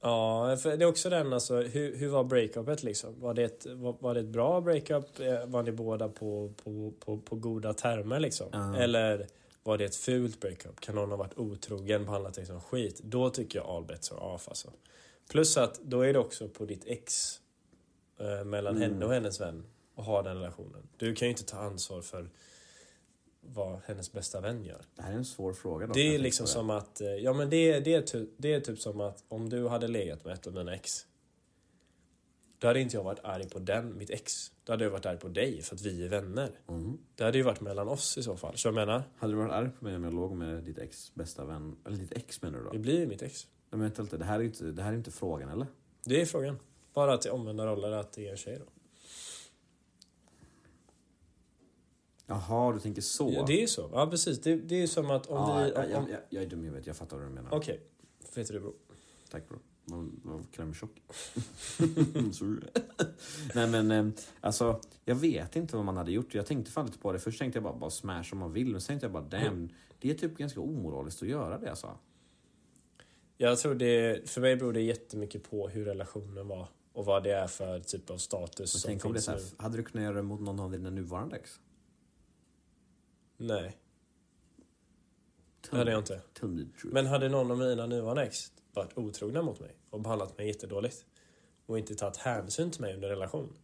Ja, för det är också den alltså, hur, hur var breakupet liksom? Var det, ett, var, var det ett bra breakup? Eh, Var ni båda på, på, på, på goda termer liksom? Ja. Eller var det ett fult breakup? Kan någon ha varit otrogen, behandlat dig som skit? Då tycker jag all bets are off alltså. Plus att då är det också på ditt ex eh, mellan Mm. henne och hennes vän och ha den relationen. Du kan ju inte ta ansvar för vad hennes bästa vän gör. Det här är en svår fråga. Då, Det är liksom som att, eh, ja men det, det, är typ, det är typ som att om du hade legat med ett av mina ex. Då hade inte jag varit arg på den, mitt ex. Då hade jag varit arg på dig för att vi är vänner. Mm. Det hade ju varit mellan oss i så fall. Så jag menar, Hade du varit arg på mig om jag låg med ditt ex bästa vän? Eller ditt ex menar du då? det blir ju mitt ex. Nej, men vänta lite, det här är inte, det här är inte frågan eller? Det är frågan. Bara att det omvända roller, att det är en tjej då. Jaha, du tänker så? Ja, det är så. Ja precis. Det, det är som att om ja, vi... jag, Om, jag, jag, jag är dum i huvudet, jag fattar vad du menar. Okej. Vet du bro? Tack bro. Man krämtjock. Sorry. Nej men eh, alltså, jag vet inte vad man hade gjort. Jag tänkte fan lite på det. Först tänkte jag bara, bara smash om man vill. Men sen tänkte jag bara damn, det är typ ganska omoraliskt att göra det alltså. Jag tror det... För mig beror det jättemycket på hur relationen var. Och vad det är för typ av status Men som tänk om det finns så här, hade du kunnat göra det mot någon av dina nuvarande ex? Nej, det hade jag inte. Men hade någon av mina nuvarande ex varit otrogna mot mig och behandlat mig jättedåligt och inte tagit hänsyn till mig under relation,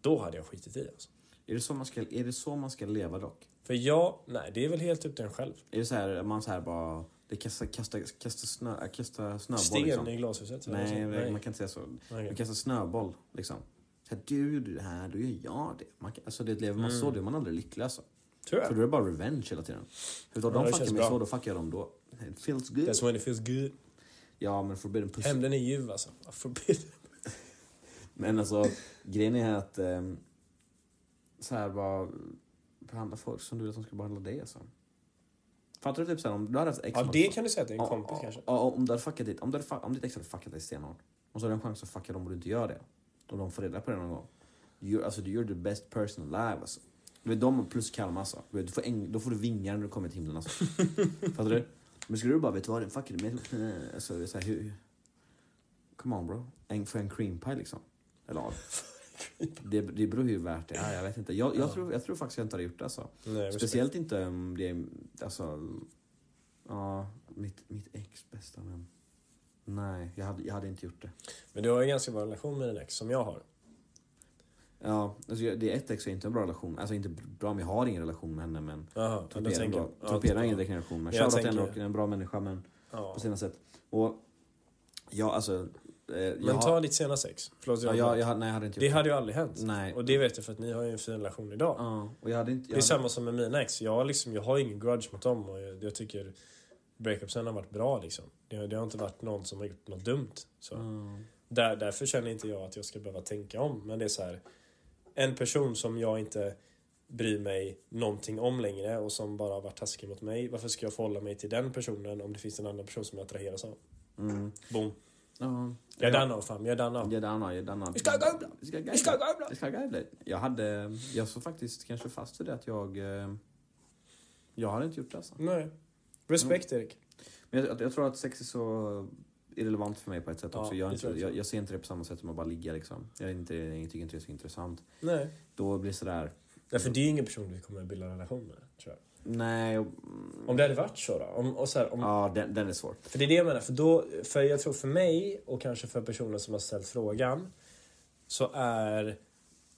då hade jag skitit i alltså. Är, det så man ska, är det så man ska leva dock? För jag, nej det är väl helt upp till en själv. Är det så här, man så här bara, det kastar, kastar, kastar, snö, äh, kastar snöboll Sten liksom? i glashuset. Nej, så. man kan inte säga så. Okej. Du kastar snöboll liksom. Så här, du gjorde det här, då gör jag det. Man, alltså det lever man Mm. så, då är man aldrig lycklig alltså. Tror För jag. då är det bara revenge hela tiden. För då Ja, de fuckar mig bra. så, då fuckar jag dem då. It feels good. That's when it feels good. Ja, men forbidden pussy. Hämnden är ljuv alltså. Forbidden. Men alltså, grejen är att um, så här bara behandla folk som du vill att de ska behandla dig alltså. Fattar du typ såhär om du hade haft ex Ja, det kan du säga till en kompis ja, kanske. Ja, om du hade fuckat ditt, om, du hade, om ditt ex hade fuckat dig stenhårt och så har du en chans att fucka dem och du inte gör det. Och de får reda på det någon gång. You're, alltså, you're the best person alive alltså. Vet, de plus Kalmar alltså. Vet, du får en, då får du vingar när du kommer till himlen alltså. Fattar du? Men skulle du bara, vet du vad, fuckade mig. Alltså, så här, hur... Come on bro. En, för en cream pie liksom. Eller ja. Det, det beror ju hur värt det är, jag vet inte. Jag, jag, Ja. tror, jag tror faktiskt jag inte hade gjort det alltså. Nej, respekt. Speciellt inte om det är, alltså, ja, mitt, mitt ex bästa vän. Nej, jag hade, jag hade inte gjort det. Men du har en ganska bra relation med din ex, som jag har. Ja, alltså jag- det är ett ex jag inte har en bra relation Alltså inte bra, men jag har ingen relation med henne men Jaha, ja, torpedar jag. Torpedar ja, ingen direkt relation Jag shoutout tänker- ändå, en bra människa men ja. på sina sätt. Och ja, alltså. Eh, jag Men har- ta ditt sena sex. Förlåt, ja, jag, jag, jag, nej, jag hade inte Det hade ju aldrig hänt. Nej. Och det vet jag för att ni har ju en fin relation idag. Ja, och jag hade inte... Det är Jag samma som med mina ex. Jag, har liksom, jag har ingen grudge mot dem och jag, jag tycker breakupsen har varit bra liksom. Det, har- det har inte varit någon som har gjort något dumt. Så. Ja. Där, därför känner inte jag att jag ska behöva tänka om. Men det är så här. En person som jag inte bryr mig någonting om längre och som bara har varit taskig mot mig. Varför ska jag förhålla mig till den personen om det finns en annan person som jag attraheras av? Mm. Boom. Ja. Jag now fam, jag är now. Jag är danna, jag är danna. Vi ska googla! Vi ska googla! Vi ska googla. Jag hade... Jag såg faktiskt kanske fast vid det att jag... eh, Jag hade inte gjort det alltså. Nej. Respekt Erik. Men jag, jag tror att sex är så irrelevant för mig på ett sätt Ja, också. Jag, inte, jag jag, jag ser inte det på samma sätt som att bara ligga liksom. Jag, inte, jag tycker inte det är så intressant. Nej. Då blir det sådär... Därför det är ingen person vi kommer att bilda en relation med, tror jag. Nej, och, Om det hade varit så då? Om, och så här, om, ja den, den är svår. För det är det jag menar. För, då, för jag tror för mig och kanske för personer som har ställt frågan så är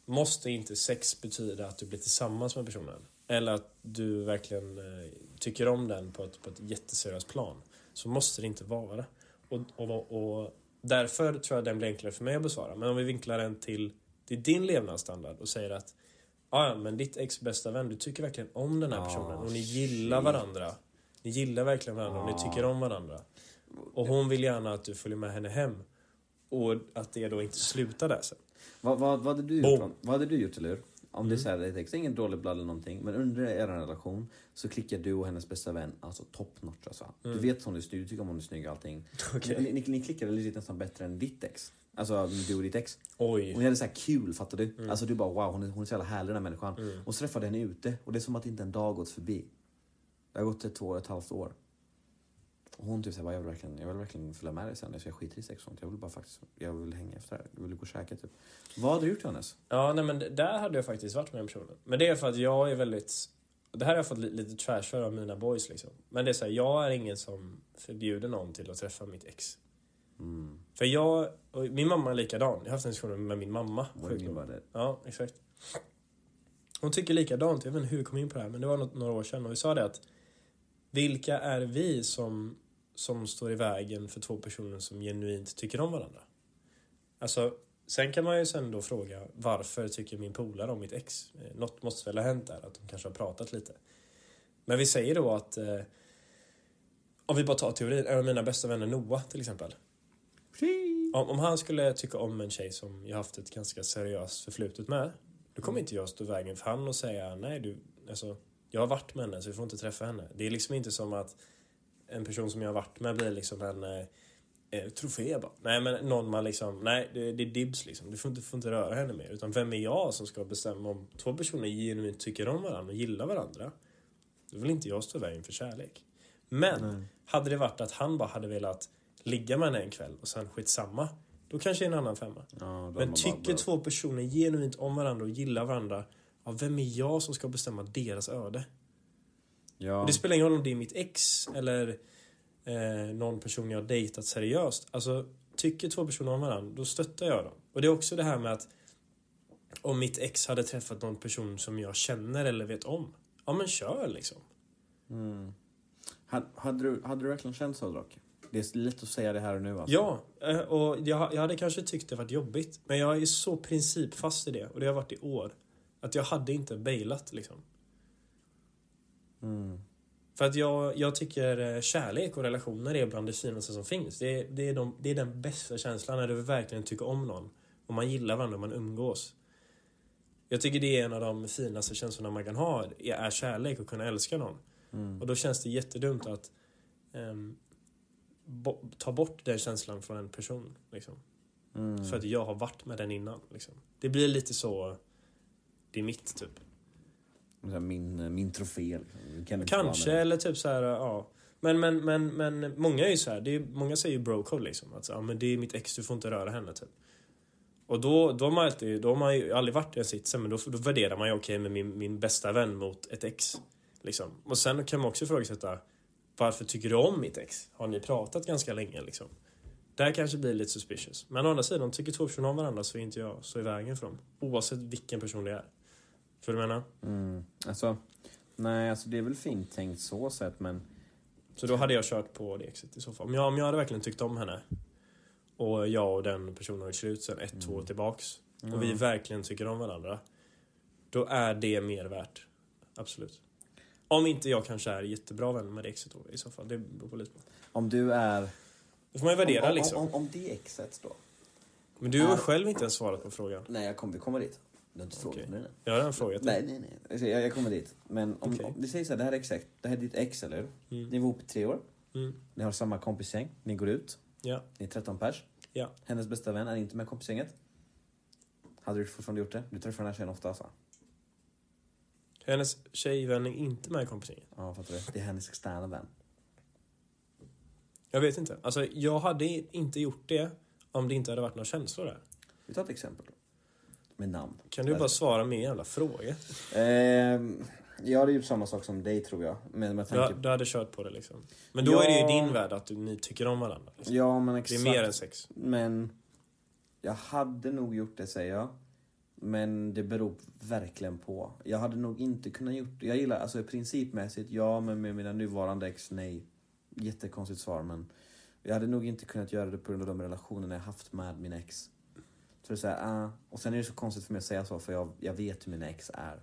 måste inte sex betyda att du blir tillsammans med personen. Eller att du verkligen eh, tycker om den på ett, på ett jätteseriöst plan. Så måste det inte vara. Och, och, och därför tror jag den blir enklare för mig att besvara. Men om vi vinklar den till, till din levnadsstandard och säger att "Ah, ja, men ditt ex bästa vän, du tycker verkligen om den här personen och ni gillar varandra. Ni gillar verkligen varandra och ni tycker om varandra. Och hon vill gärna att du följer med henne hem. Och att det då inte slutar där sen. Vad, vad, vad hade du gjort? Vad hade du gjort, eller hur? Om det är Mm. så här, det är ingen dålig blood eller någonting, men under er relation så klickar du och hennes bästa vän alltså top notch alltså. Du Mm. vet att hon är snygg, du tycker om hon är snygg och allting. Okej. Ni, ni, ni klickade lite nästan bättre än ditt ex. Alltså du och ditt ex. Oj. Hon hade så här kul, fattar du? Mm. Alltså du bara wow, hon är, hon är så jävla härlig den här människan. Mm. Och så träffade henne ute och det är som att inte en dag gått förbi. Det har gått ett två och ett halvt år. Och hon typ såhär, jag vill verkligen, jag vill verkligen följa med dig sen. Så jag skiter i sex och sånt. Jag vill bara faktiskt, jag vill hänga efter det här. Jag vill gå och käka typ. Vad hade du gjort Johannes? Ja, nej men där hade jag faktiskt varit med en person. Men det är för att jag är väldigt... Det här har jag fått li- lite trash för av mina boys liksom. Men det är så här, jag är ingen som förbjuder någon till att träffa mitt ex. Mm. För jag... Och min mamma är likadan. Jag har haft en diskussion med min mamma. Ja, exakt. Hon tycker likadant. Jag vet inte hur vi kom in på det här, men det var något, några år sedan. Och vi sa det att vilka är vi som, som står i vägen för två personer som genuint tycker om varandra? Alltså, sen kan man ju sen då fråga varför tycker min polare om mitt ex? Eh, Något måste väl ha hänt där, att de kanske har pratat lite. Men vi säger då att eh, om vi bara tar teorin, en av mina bästa vänner Noah till exempel. Om, om han skulle tycka om en tjej som jag haft ett ganska seriöst förflutet med. Då kommer inte jag stå i vägen för han och säga nej du, alltså jag har varit med henne så du får inte träffa henne. Det är liksom inte som att en person som jag har varit med blir liksom en eh, eh, trofé bara. Nej men någon man liksom, nej det, det är dibs liksom. Du får inte, får inte röra henne mer. Utan vem är jag som ska bestämma om två personer genuint tycker om varandra och gillar varandra. Då vill inte jag stå i vägen för kärlek. Men Nej. hade det varit att han bara hade velat ligga med henne en kväll och sen skitsamma. Då kanske en annan femma. Ja, Men tycker bara- två personer genuint om varandra och gillar varandra. Ja, vem är jag som ska bestämma deras öde? Ja. Och det spelar ingen roll om det är mitt ex eller eh, någon person jag har dejtat seriöst. Alltså, tycker två personer om varandra, då stöttar jag dem. Och det är också det här med att om mitt ex hade träffat någon person som jag känner eller vet om. Ja, men kör liksom. Mm. Hade, hade, du, hade du verkligen känt så Drake? Det är lätt att säga det här och nu alltså. Ja, eh, och jag, jag hade kanske tyckt det varit jobbigt. Men jag är så principfast i det. Och det har varit i år. Att jag hade inte bailat liksom. Mm. För att jag, jag tycker eh, kärlek och relationer är bland det finaste som finns. Det är, det, är de, det är den bästa känslan när du verkligen tycker om någon. Och man gillar varandra och man umgås. Jag tycker det är en av de finaste känslorna man kan ha. Är kärlek och kunna älska någon. Mm. Och då känns det jättedumt att ehm, bo, ta bort den känslan från en person. Liksom. Mm. För att jag har varit med den innan. Liksom. Det blir lite så... Det är mitt, typ. Min, min trofé. Liksom. Kanske, eller typ så här, ja. Men, men, men, men många är ju så här, det är, många säger ju bro code liksom. Att, ja, men det är mitt ex, du får inte röra henne typ. Och då, då, har man alltid, då har man ju aldrig varit i den sitsen, men då, då värderar man ju okej med min, min bästa vän mot ett ex. Liksom. Och sen kan man också ifrågasätta, varför tycker du om mitt ex? Har ni pratat ganska länge liksom? Där kanske blir lite suspicious. Men å andra sidan, tycker två personer om varandra så är inte jag så i vägen för dem. Oavsett vilken person det är. För du menar? Mm. Alltså, nej, alltså det är väl fint tänkt så sett, men Så då hade jag kört på det exet i så fall. Om jag, om jag hade verkligen tyckt om henne och jag och den personen har gjort slut sen ett, två år tillbaks och vi verkligen tycker om varandra. Då är det mer värt. Absolut. Om inte jag kanske är jättebra vän med det exet då i så fall. Det beror på lite på. om du är... Det får man ju värdera om, liksom. Om, om, om det exet då? Men du har är- själv inte ens svarat på frågan. Nej, jag kommer, vi kommer dit. Du har inte frågat Okej. mig det. Jag har redan frågat dig. Nej, nej, nej. Alltså, Jag, jag kommer dit. Men om, Okej. om vi säger så här, det här är exakt, det här är ditt ex, eller hur? Mm. Ni var ihop i tre år. Mm. Ni har samma kompisgäng. Ni går ut. Ja. Ni är 13 pers. Ja. Hennes bästa vän är inte med i kompisgänget. Hade du fortfarande gjort det? Du träffar den här tjejen ofta alltså? Hennes tjejvän är inte med i kompisgänget. Ja, fattar du? Det är hennes externa vän. Jag vet inte. Alltså, jag hade inte gjort det om det inte hade varit några känslor där. Vi tar ett exempel då. Med namn. Kan du bara svara med en jävla fråga? Ehm, jag hade gjort samma sak som dig tror jag. Men med Du, tanke... du hade kört på det liksom. Men då Ja. är det ju din värld att du, ni tycker om varandra. Liksom. Ja, men Det exakt. är mer än sex. Men jag hade nog gjort det säger jag. Men det beror verkligen på. Jag hade nog inte kunnat gjort det. Jag gillar, alltså principmässigt, ja men med mina nuvarande ex, nej. Jättekonstigt svar men jag hade nog inte kunnat göra det på grund av de relationerna jag haft med mina ex. Så det är så här, ah. Och sen är det så konstigt för mig att säga så för jag, jag vet hur mina ex är.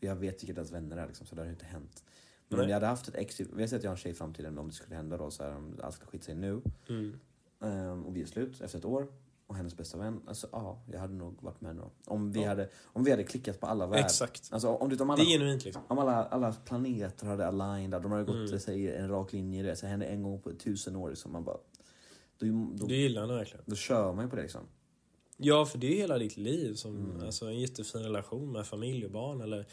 Jag vet vilka deras vänner är liksom, så det har inte hänt. Men om Nej. jag hade haft ett ex, vi säger att jag har en tjej i framtiden, om det skulle hända då så här, om allt skulle skita sig nu. Mm. Ehm, och vi är slut efter ett år. Och hennes bästa vän, alltså ja, jag hade nog varit med då. Om vi, Ja. hade, om vi hade klickat på alla världar. Exakt. Alltså om, om, Det alla, är genuint liksom. om alla, alla planeter hade aligned, de hade gått Mm. mm. i en rak linje, det så hände en gång på tusen år. Liksom, man bara, då, då, Du gillar henne verkligen. då kör man ju på det liksom. Ja, för det är hela ditt liv. Som, Mm. alltså, en jättefin relation med familj och barn. Eller,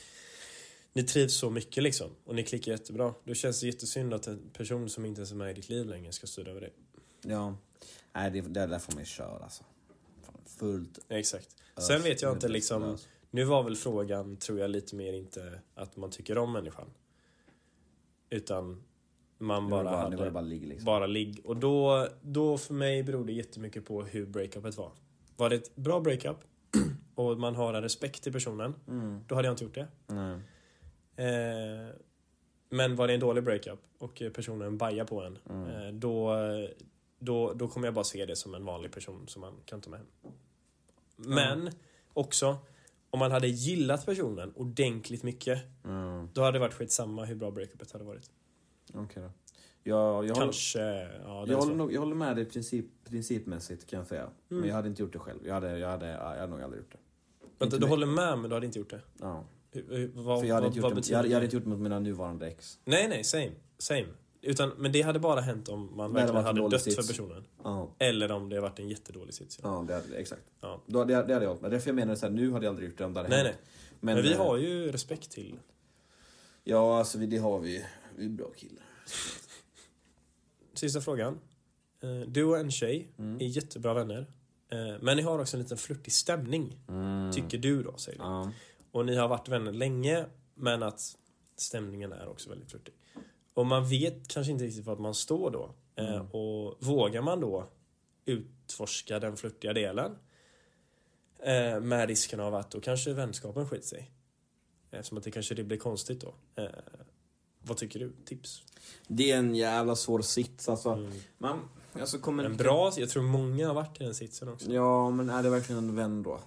ni trivs så mycket liksom. Och ni klickar jättebra. Då känns det jättesynd att en person som inte ens är med i ditt liv längre ska styra över dig. Ja, nej det, det där får man ju köra alltså. Fullt Exakt. Sen vet jag inte liksom... Nu var väl frågan, tror jag, lite mer inte att man tycker om människan. Utan man bara det bara, hade det bara ligg liksom. bara ligg. Och då, då för mig beror det jättemycket på hur breakupet var. Var det ett bra breakup och man har en respekt till personen, Mm. då hade jag inte gjort det. Nej. Eh, men var det en dålig breakup och personen bajar på en, Mm. eh, då, då, då kommer jag bara se det som en vanlig person som man kan ta med hem. Men också, om man hade gillat personen ordentligt mycket, Mm. då hade det varit skitsamma hur bra breakupet hade varit. Okej då. Jag, jag, håller, Kanske, ja det är jag, håller nog, jag håller med dig princip, principmässigt kan jag säga. Men Mm. jag hade inte gjort det själv. Jag hade, jag hade, jag hade nog aldrig gjort det. Vänta, du mig. håller med men du hade inte gjort det? Ja. Hur- Vad, För jag hade, vad, vad gjort det, jag, hade- jag hade inte gjort det mot mina nuvarande ex. Nej, nej, same. Same. Utan, men det hade bara hänt om man hade verkligen hade dålig dött sits. för personen. Ja, Eller om det varit en jättedålig sits. Ja. ja det hade, exakt. Ja. Då, det, det hade jag. Men därför jag menar så här, nu hade jag aldrig gjort det om det hade Nej, hänt. nej. Men, vi eh, har ju respekt till... Ja, alltså vi- det har vi. Vi är bra killar. Sista frågan. Eh, Du och en tjej Mm. är jättebra vänner. Eh, Men ni har också en liten flörtig stämning. Mm. Tycker du då, säger du. Ja. Och ni har varit vänner länge, men att stämningen är också väldigt flörtig. Och man vet kanske inte riktigt vart man står då. Eh, Mm. Och vågar man då utforska den flörtiga delen med risken av att då kanske vänskapen skiter sig. Eftersom att det kanske det blir konstigt då. Vad tycker du? Tips? Det är en jävla svår sits alltså. Man, alltså kommer En bra, jag tror många har varit i den sitsen också. Ja, men är det verkligen en vän då?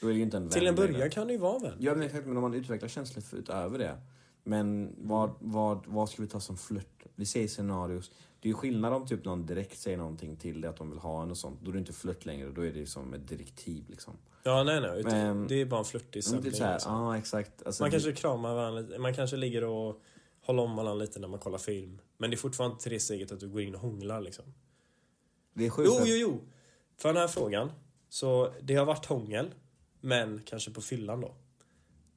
Då är det ju inte en vän Till en början kan det ju vara vän. Ja, men exakt. Men om man utvecklar känslor utöver det. Men vad, vad, vad ska vi ta som flört? Vi säger scenarios. Det är ju skillnad om typ någon direkt säger någonting till dig att de vill ha en och sånt. Då är det inte flört längre. Då är det som ett direktiv liksom. Ja, nej, nej. Men- det är bara en flörtig typ stämning. ja exakt. Alltså, Man det- kanske kramar varandra. Man kanske ligger och håller om varandra lite när man kollar film. Men det är fortfarande inte till det steget att du går in och hånglar liksom. det är sjukt. Jo, jo, jo. För den här frågan. Så det har varit hångel. Men kanske på fyllan då.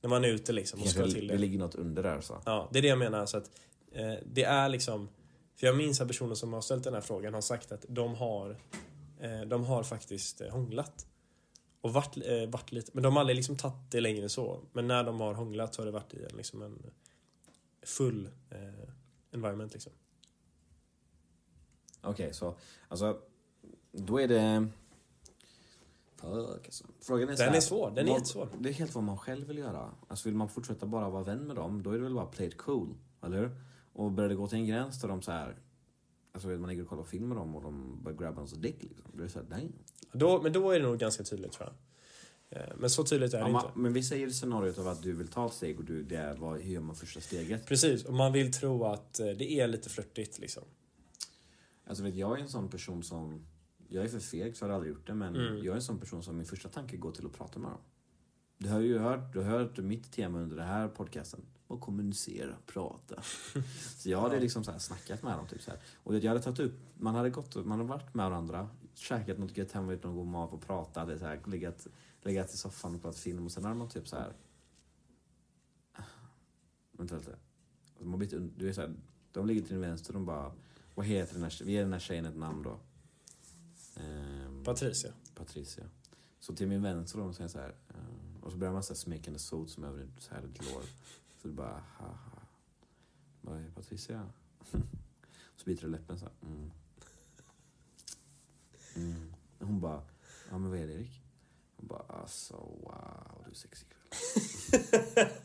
När man är ute liksom och ska till det det. ligger något under där så. Ja, det är det jag menar. Så att, eh, det är liksom... För jag minns att personer som har ställt den här frågan har sagt att de har, eh, de har faktiskt eh, hånglat. Och varit, eh, varit lite... Men de har aldrig liksom tagit det längre än så. Men när de har hånglat så har det varit i en, liksom en full eh, environment liksom. Okej, så alltså då är det... Fuck alltså. Frågan är Den här, är svår, den är vad- jättesvår. Det är helt vad man själv vill göra. Alltså vill man fortsätta bara vara vän med dem, då är det väl bara play it cool, eller hur? Och börjar det gå till en gräns där de så här... Alltså man ligger och kollar film med dem och de börjar grabba ens dick liksom. Då är det såhär, damn. Då, men då är det nog ganska tydligt tror jag. Eh, Men så tydligt är det Ja, inte. man, men vi säger scenariot av att du vill ta ett steg och du, det är vad, hur gör man första steget? Precis, och man vill tro att eh, det är lite flörtigt liksom. Alltså vet jag är en sån person som... Jag är för feg så jag har aldrig gjort det men Mm. jag är en sån person som min första tanke går till att prata med dem. Du har ju hört, du har hört mitt tema under den här podcasten. Att kommunicera, prata. så jag hade liksom så här snackat med dem. Typ så här. Och jag hade tagit upp, man hade gått och- man hade varit med varandra, käkat något gött hemma, någon god mat och pratat, så här, legat, legat i soffan och pratat film och sen hade man typ så här. Vänta lite. Alltså, man un- du är så här, de ligger till din vänster och de bara, vad heter den här, tje- vi ger den här tjejen ett namn då. Ehm, Patricia. Patricia. Så till min vänster då, jag så här, eh, och så börjar man så här smekande sot som över så här ett lår. Så det bara, haha. Vad är Patricia? så biter det läppen så här, mm. Mm. Hon bara, ja men vad är det Erik? Hon bara, alltså wow, du är sexig ikväll.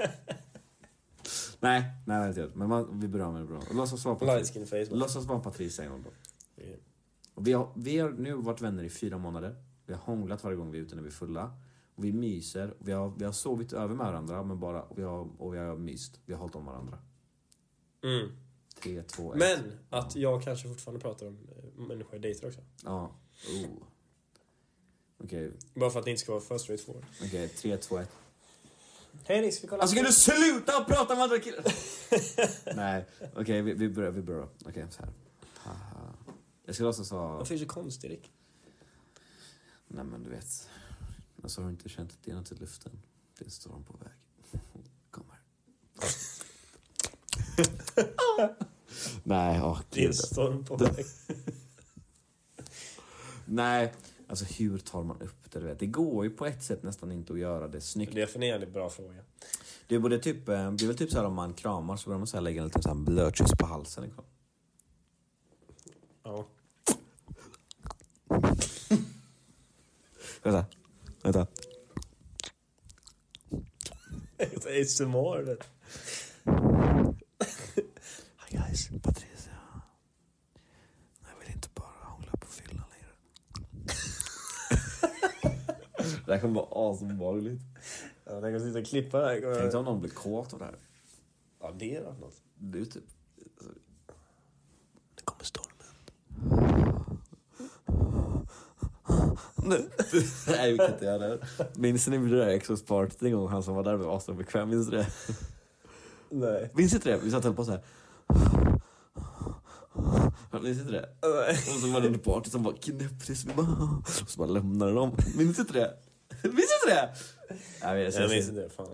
nej, nej inte jag. Men man, vi med det bra. Låtsas vara Patricia. Låtsas vara Patricia en gång då. Vi, har, vi har nu varit vänner i fyra månader. Vi har hånglat varje gång vi är ute när vi är fulla. Och vi myser. Och vi, har, vi har sovit över med varandra, men bara, och, vi har, och vi har myst. Vi har hållit om varandra. Mm. Tre, två, ett. Men att jag kanske fortfarande pratar om eh, människor jag dejtar också. Ja. Oh. Okej, Bara för att det inte ska vara för straight forward. okej. Tre, två, ett. Hej ska vi kolla? Alltså kan du sluta prata med andra killar? Nej, okej vi, vi börjar. Vi börjar. Okej, så här. Haha. Jag ska låtsas ha... Varför är du så konstig Rick? Nej men du vet. Alltså har du inte känt att det är något i luften? Det är en storm på väg. Kom här. Nej, åh Det är en storm på väg. Nej, alltså hur tar man upp det? Du vet? Det går ju på ett sätt nästan inte att göra det snyggt. Det är för en bra fråga. Det är, både typ, eh, det är väl typ så här om man kramar så börjar man så här lägga en liten så här blötkyss på halsen. Liksom. Ja. Vänta. ASMR. du. Hi guys, Patricia. Jag vill inte bara hångla på fyllan längre. det här kommer vara asobehagligt. Ja, kan sitta och klippa det här. Tänk om någon blir kåt av det här. Ja, det är något. Det är typ... Det kommer stormen. Nej, vi kan inte göra det. Minns ni det där Exos partyt en gång? Han som var där var asbekväm, minns du det? Nej. Minns inte det? Vi satt och höll på så här. Minns inte det? Nej. Och så var det en party som bara knäppte så vi bara... Och så bara lämnade de. Minns inte det? Minns inte det? Jag, vet, jag, Jag minns inte det. Fan.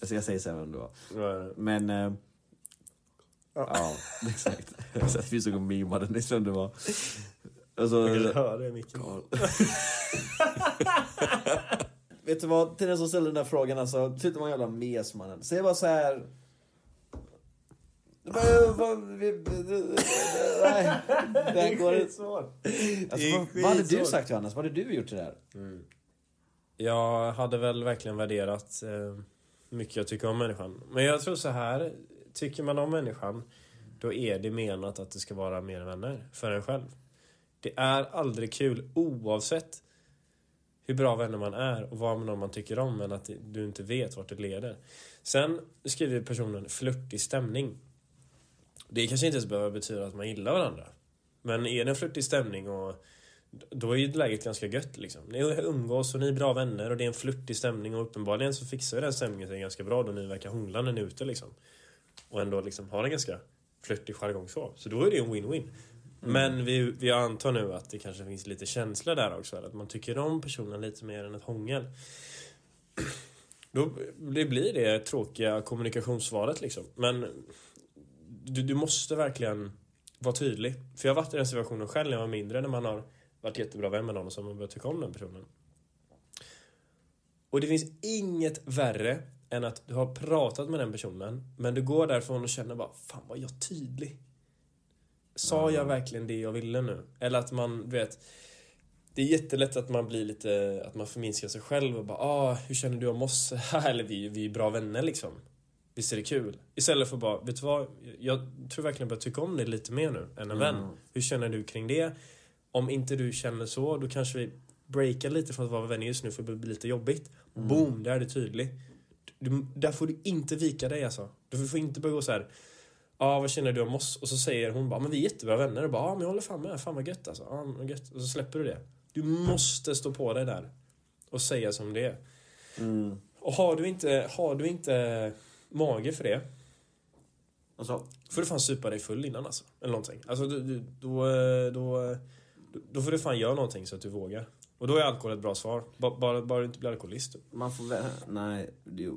jag, jag säger sen vem det var. Ja. Men... Eh, ja, exakt. Så att vi såg och mimade nyss vem det var. Och så, Jag kan höra det i micken. Vet du vad, till den som ställer den där frågan alltså, sluta vara en jävla mes mannen. Säg bara så här. Nej, det här går inte. Alltså, vad, vad hade du sagt Johannes? Vad hade du gjort till det här? Jag hade väl verkligen värderat eh, mycket jag tycker om människan. Men jag tror så här. tycker man om människan, då är det menat att det ska vara mer vänner för en själv. Det är aldrig kul oavsett hur bra vänner man är och vad man tycker om men att du inte vet vart det leder. Sen skriver personen flörtig stämning. Det kanske inte ens behöver betyda att man gillar varandra. Men är det en flörtig stämning och då är ju läget ganska gött liksom. Ni umgås och ni är bra vänner och det är en flörtig stämning och uppenbarligen så fixar den stämningen sig ganska bra då ni verkar hångla när ni är ute liksom. Och ändå liksom har en ganska flörtig jargong så. Så då är det en win-win. Mm. Men vi, vi antar nu att det kanske finns lite känsla där också. Att man tycker om personen lite mer än ett hångel. Då det blir det tråkiga kommunikationssvaret liksom. Men du, du måste verkligen vara tydlig. För jag har varit i den situationen själv när jag var mindre. När man har varit jättebra vän med någon och så har man börjat tycka om den personen. Och det finns inget värre än att du har pratat med den personen men du går därifrån och känner bara Fan var jag tydlig? Sa jag verkligen det jag ville nu? Eller att man, du vet det är jättelätt att man blir lite, att man förminskar sig själv och bara ah, hur känner du om oss? Eller vi, vi är bra vänner liksom. Visst är det kul? Istället för bara, vet du vad? Jag tror verkligen jag börjar tycka om dig lite mer nu än en mm. vän. Hur känner du kring det? Om inte du känner så, då kanske vi breakar lite från att vara vänner just nu för det blir lite jobbigt. Mm. Boom, där är det tydligt. Du, där får du inte vika dig alltså. Du får inte börja gå så här. Ja, ah, vad känner du om oss? Och så säger hon bara, men vi är jättebra vänner. Och bara, ja, ah, men jag håller fan med. Fan vad gött alltså. Ah, gött. Och så släpper du det. Du måste stå på dig där. Och säga som det är. Mm. Och har du inte, har du inte mage för det. Alltså? får du fan supa dig full innan alltså. Eller någonting. Alltså då, då, då, då får du fan göra någonting så att du vågar. Och då är alkohol ett bra svar. Bara, bara, bara du inte blir alkoholist. Man får väl, nej, det,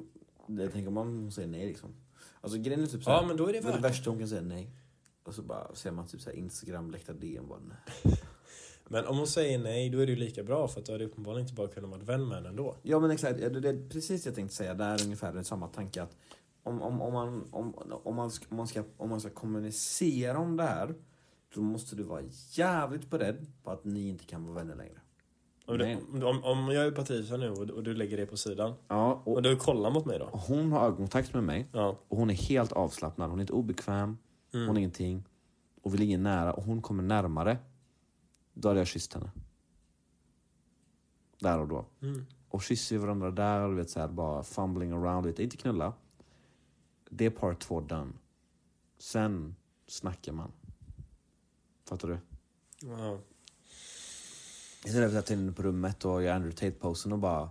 det tänker man säger nej liksom. Alltså grejen är typ såhär, ja, men då är det, det värsta hon kan säga nej. Och så bara ser man typ såhär Instagram, läckta DM bara nej. Men om hon säger nej, då är det ju lika bra för att då hade uppenbarligen inte bara kunnat vara vän med henne ändå. Ja men exakt, det är precis det jag tänkte säga. Det är ungefär samma tanke att om, om, om, man, om, om, man ska, om, man ska, om man ska kommunicera om det här, då måste du vara jävligt beredd på att ni inte kan vara vänner längre. Om, du, om, om jag är Patricia nu och, och, du lägger det på sidan, ja, och, och du kollar mot mig då? Hon har ögonkontakt med mig ja. och hon är helt avslappnad. Hon är inte obekväm, mm. hon är ingenting. Och vi ligger nära och hon kommer närmare. Då hade jag kysst henne. Där och då. Mm. Och kysser varandra där och vet så här, bara fumbling around lite. Inte knulla. Det är part två done. Sen snackar man. Fattar du? Wow. Istället för jag in på rummet och gör Andrew Tate-posen och bara...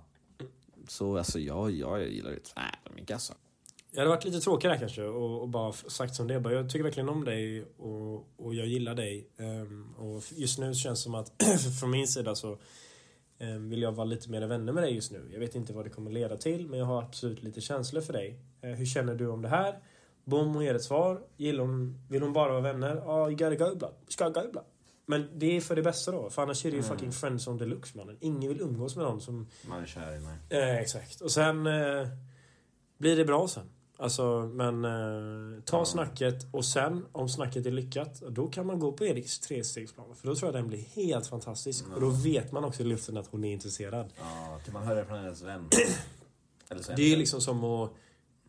Så alltså jag, jag gillar det. Nej, de är kassa. Jag hade varit lite tråkigare kanske och, och, bara sagt som det är. Jag tycker verkligen om dig och, och jag gillar dig. Um, och just nu känns det som att från min sida så um, vill jag vara lite mer vänner med dig just nu. Jag vet inte vad det kommer leda till men jag har absolut lite känslor för dig. Uh, hur känner du om det här? Bom, hon ger ett svar. Gillar hon, vill hon bara vara vänner? Ja, ah, you gotta go ibland. Ska go, blood. Men det är för det bästa då. För annars är det ju mm. fucking on deluxe mannen. Ingen vill umgås med någon som... Man är kär i mig. Eh, exakt. Och sen eh, blir det bra sen. Alltså, men eh, ta ja. snacket och sen om snacket är lyckat, då kan man gå på Eriks trestegsplan. För då tror jag den blir helt fantastisk. Mm. Och då vet man också i luften att hon är intresserad. Ja, till man hör det från hennes vän. det är liksom som att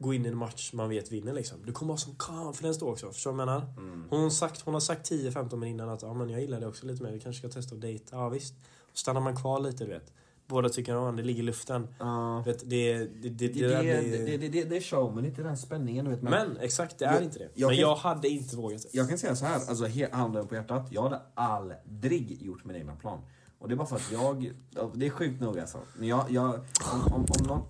gå in i en match man vet vinner liksom. Du kommer ha som confidence då också. Förstår du vad jag menar? Mm. Hon, har sagt, hon har sagt 10-15 minuter innan att ja, men jag gillar det också lite mer. Vi kanske ska testa att dejta. Ja visst. Och stannar man kvar lite du vet. Båda tycker om det ligger i luften. Uh. Vet, det, det, det, det, det, det, det, det är show, men inte den spänningen. Vet, men, men exakt, det är jag, inte det. Jag men kan, jag hade inte vågat. Jag kan säga så här, alltså handen på hjärtat. Jag hade aldrig gjort min egna plan. Och det är bara för att jag... Det är sjukt nog alltså. Men jag... jag om, om, om någon...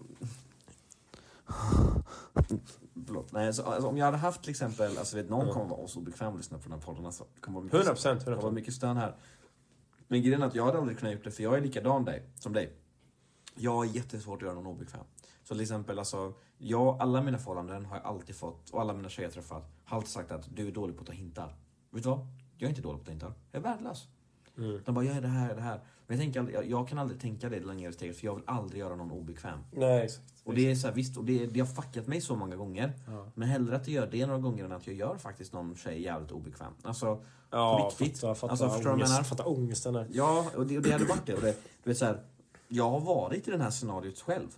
Förlåt. Nej, alltså, alltså, om jag hade haft till exempel, alltså vet någon mm. kommer vara så bekväm att lyssna på den här podden alltså. Det kommer vara mycket, 100%, 100%. Det kommer mycket stön här. Men grejen är att jag hade aldrig kunnat gjort det för jag är likadan dig, som dig. Jag har jättesvårt att göra någon obekväm. Så till exempel, alltså, jag, alla mina förhållanden har jag alltid fått, och alla mina tjejer jag träffat, har alltid sagt att du är dålig på att ta hintar. Vet du vad? Jag är inte dålig på att ta hintar. Jag är värdelös. Mm. De bara, jag är det här, jag är det här. Men jag, tänker, jag, jag kan aldrig tänka det längre steget för jag vill aldrig göra någon obekväm. Nej, exakt. Och det är så här, visst, och det, det har fuckat mig så många gånger. Ja. Men hellre att jag gör det några gånger än att jag gör faktiskt någon tjej jävligt obekväm. Alltså, ja, på riktigt. Fatta, fatta, alltså, förstår ångest, menar? fatta ångesten där. Ja, och det, och det hade varit det. Och det du vet, så här, jag har varit i det här scenariot själv.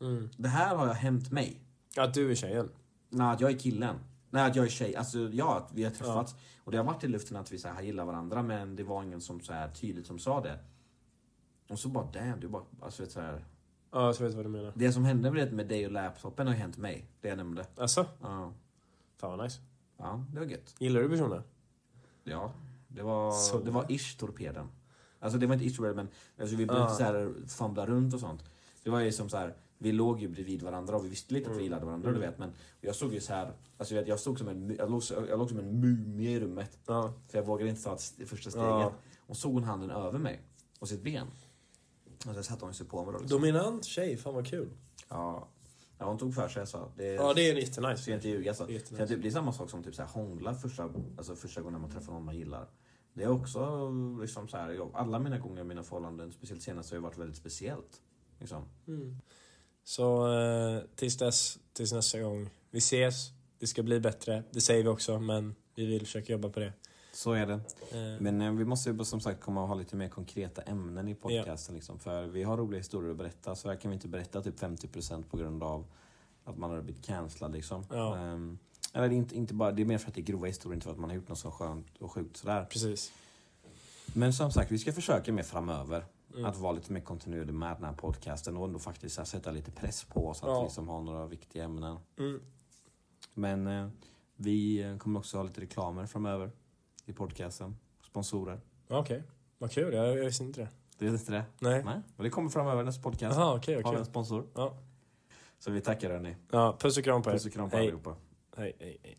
Mm. Det här har jag hämt mig. Att du är tjejen? Nej, att jag är killen. Nej, att jag är tjej. Alltså ja, att vi har träffats. Och det har varit i luften att vi så här, gillar varandra men det var ingen som så här tydligt som sa det. Och så bara damn, du bara, alltså vet, så här. Ja, jag vet vad du menar. Det som hände med, det med dig och laptopen har hänt mig. Det jag nämnde. Alltså, Ja, fan vad nice. ja det var gött. Gillar du personen? Ja, det var, Så. det var ish torpeden. Alltså det var inte ish torpeden men alltså, vi började Ah. så här famla runt och sånt. Det var ju som så här, vi låg ju bredvid varandra och vi visste lite att vi gillade varandra du vet men jag stod ju så här, alltså jag, jag stod som en, jag låg, jag låg som en mumie i rummet. Ja. För jag vågade inte ta st- första steget. Ja. Och såg hon handen över mig och sitt ben. Och så satte hon sig på mig då. Liksom. Dominant tjej, fan vad kul. Ja. ja, hon tog för sig så. Det, Ja, det är ska jättenice. jag inte ljuga. Så. Det är. Sen, typ, det är samma sak som typ så här, hångla första, alltså första gången man träffar någon man gillar. Det är också liksom så här, alla mina gånger i mina förhållanden, speciellt senast, har ju varit väldigt speciellt. Liksom. Så eh, tills dess, tills nästa gång. Vi ses. Det ska bli bättre. Det säger vi också, men vi vill försöka jobba på det. Så är det. Eh, Men eh, vi måste ju som sagt komma och ha lite mer konkreta ämnen i podcasten. Liksom, för vi har roliga historier att berätta, så här kan vi inte berätta typ 50% på grund av att man har blivit cancellad. Liksom. Ja. Ehm, eller det är, inte, inte bara, det är mer för att det är grova historier, inte för att man har gjort något så skönt och sjukt sådär. Precis. Men som sagt, vi ska försöka mer framöver. Mm. Att vara lite mer kontinuerlig med den här podcasten och ändå faktiskt här, sätta lite press på oss att Ja. liksom ha några viktiga ämnen. Mm. Men eh, vi eh, kommer också ha lite reklamer framöver i podcasten. Sponsorer. Okej. Vad kul, jag, jag visste inte det. Det är inte det? Nej. Nej, och det kommer framöver nästa podcast. Jaha, okej, Har vi en sponsor. Ja. Så vi tackar hörni. Ja, puss och kram på er. Puss och kram på Hej. allihopa. Hej, hej, hej.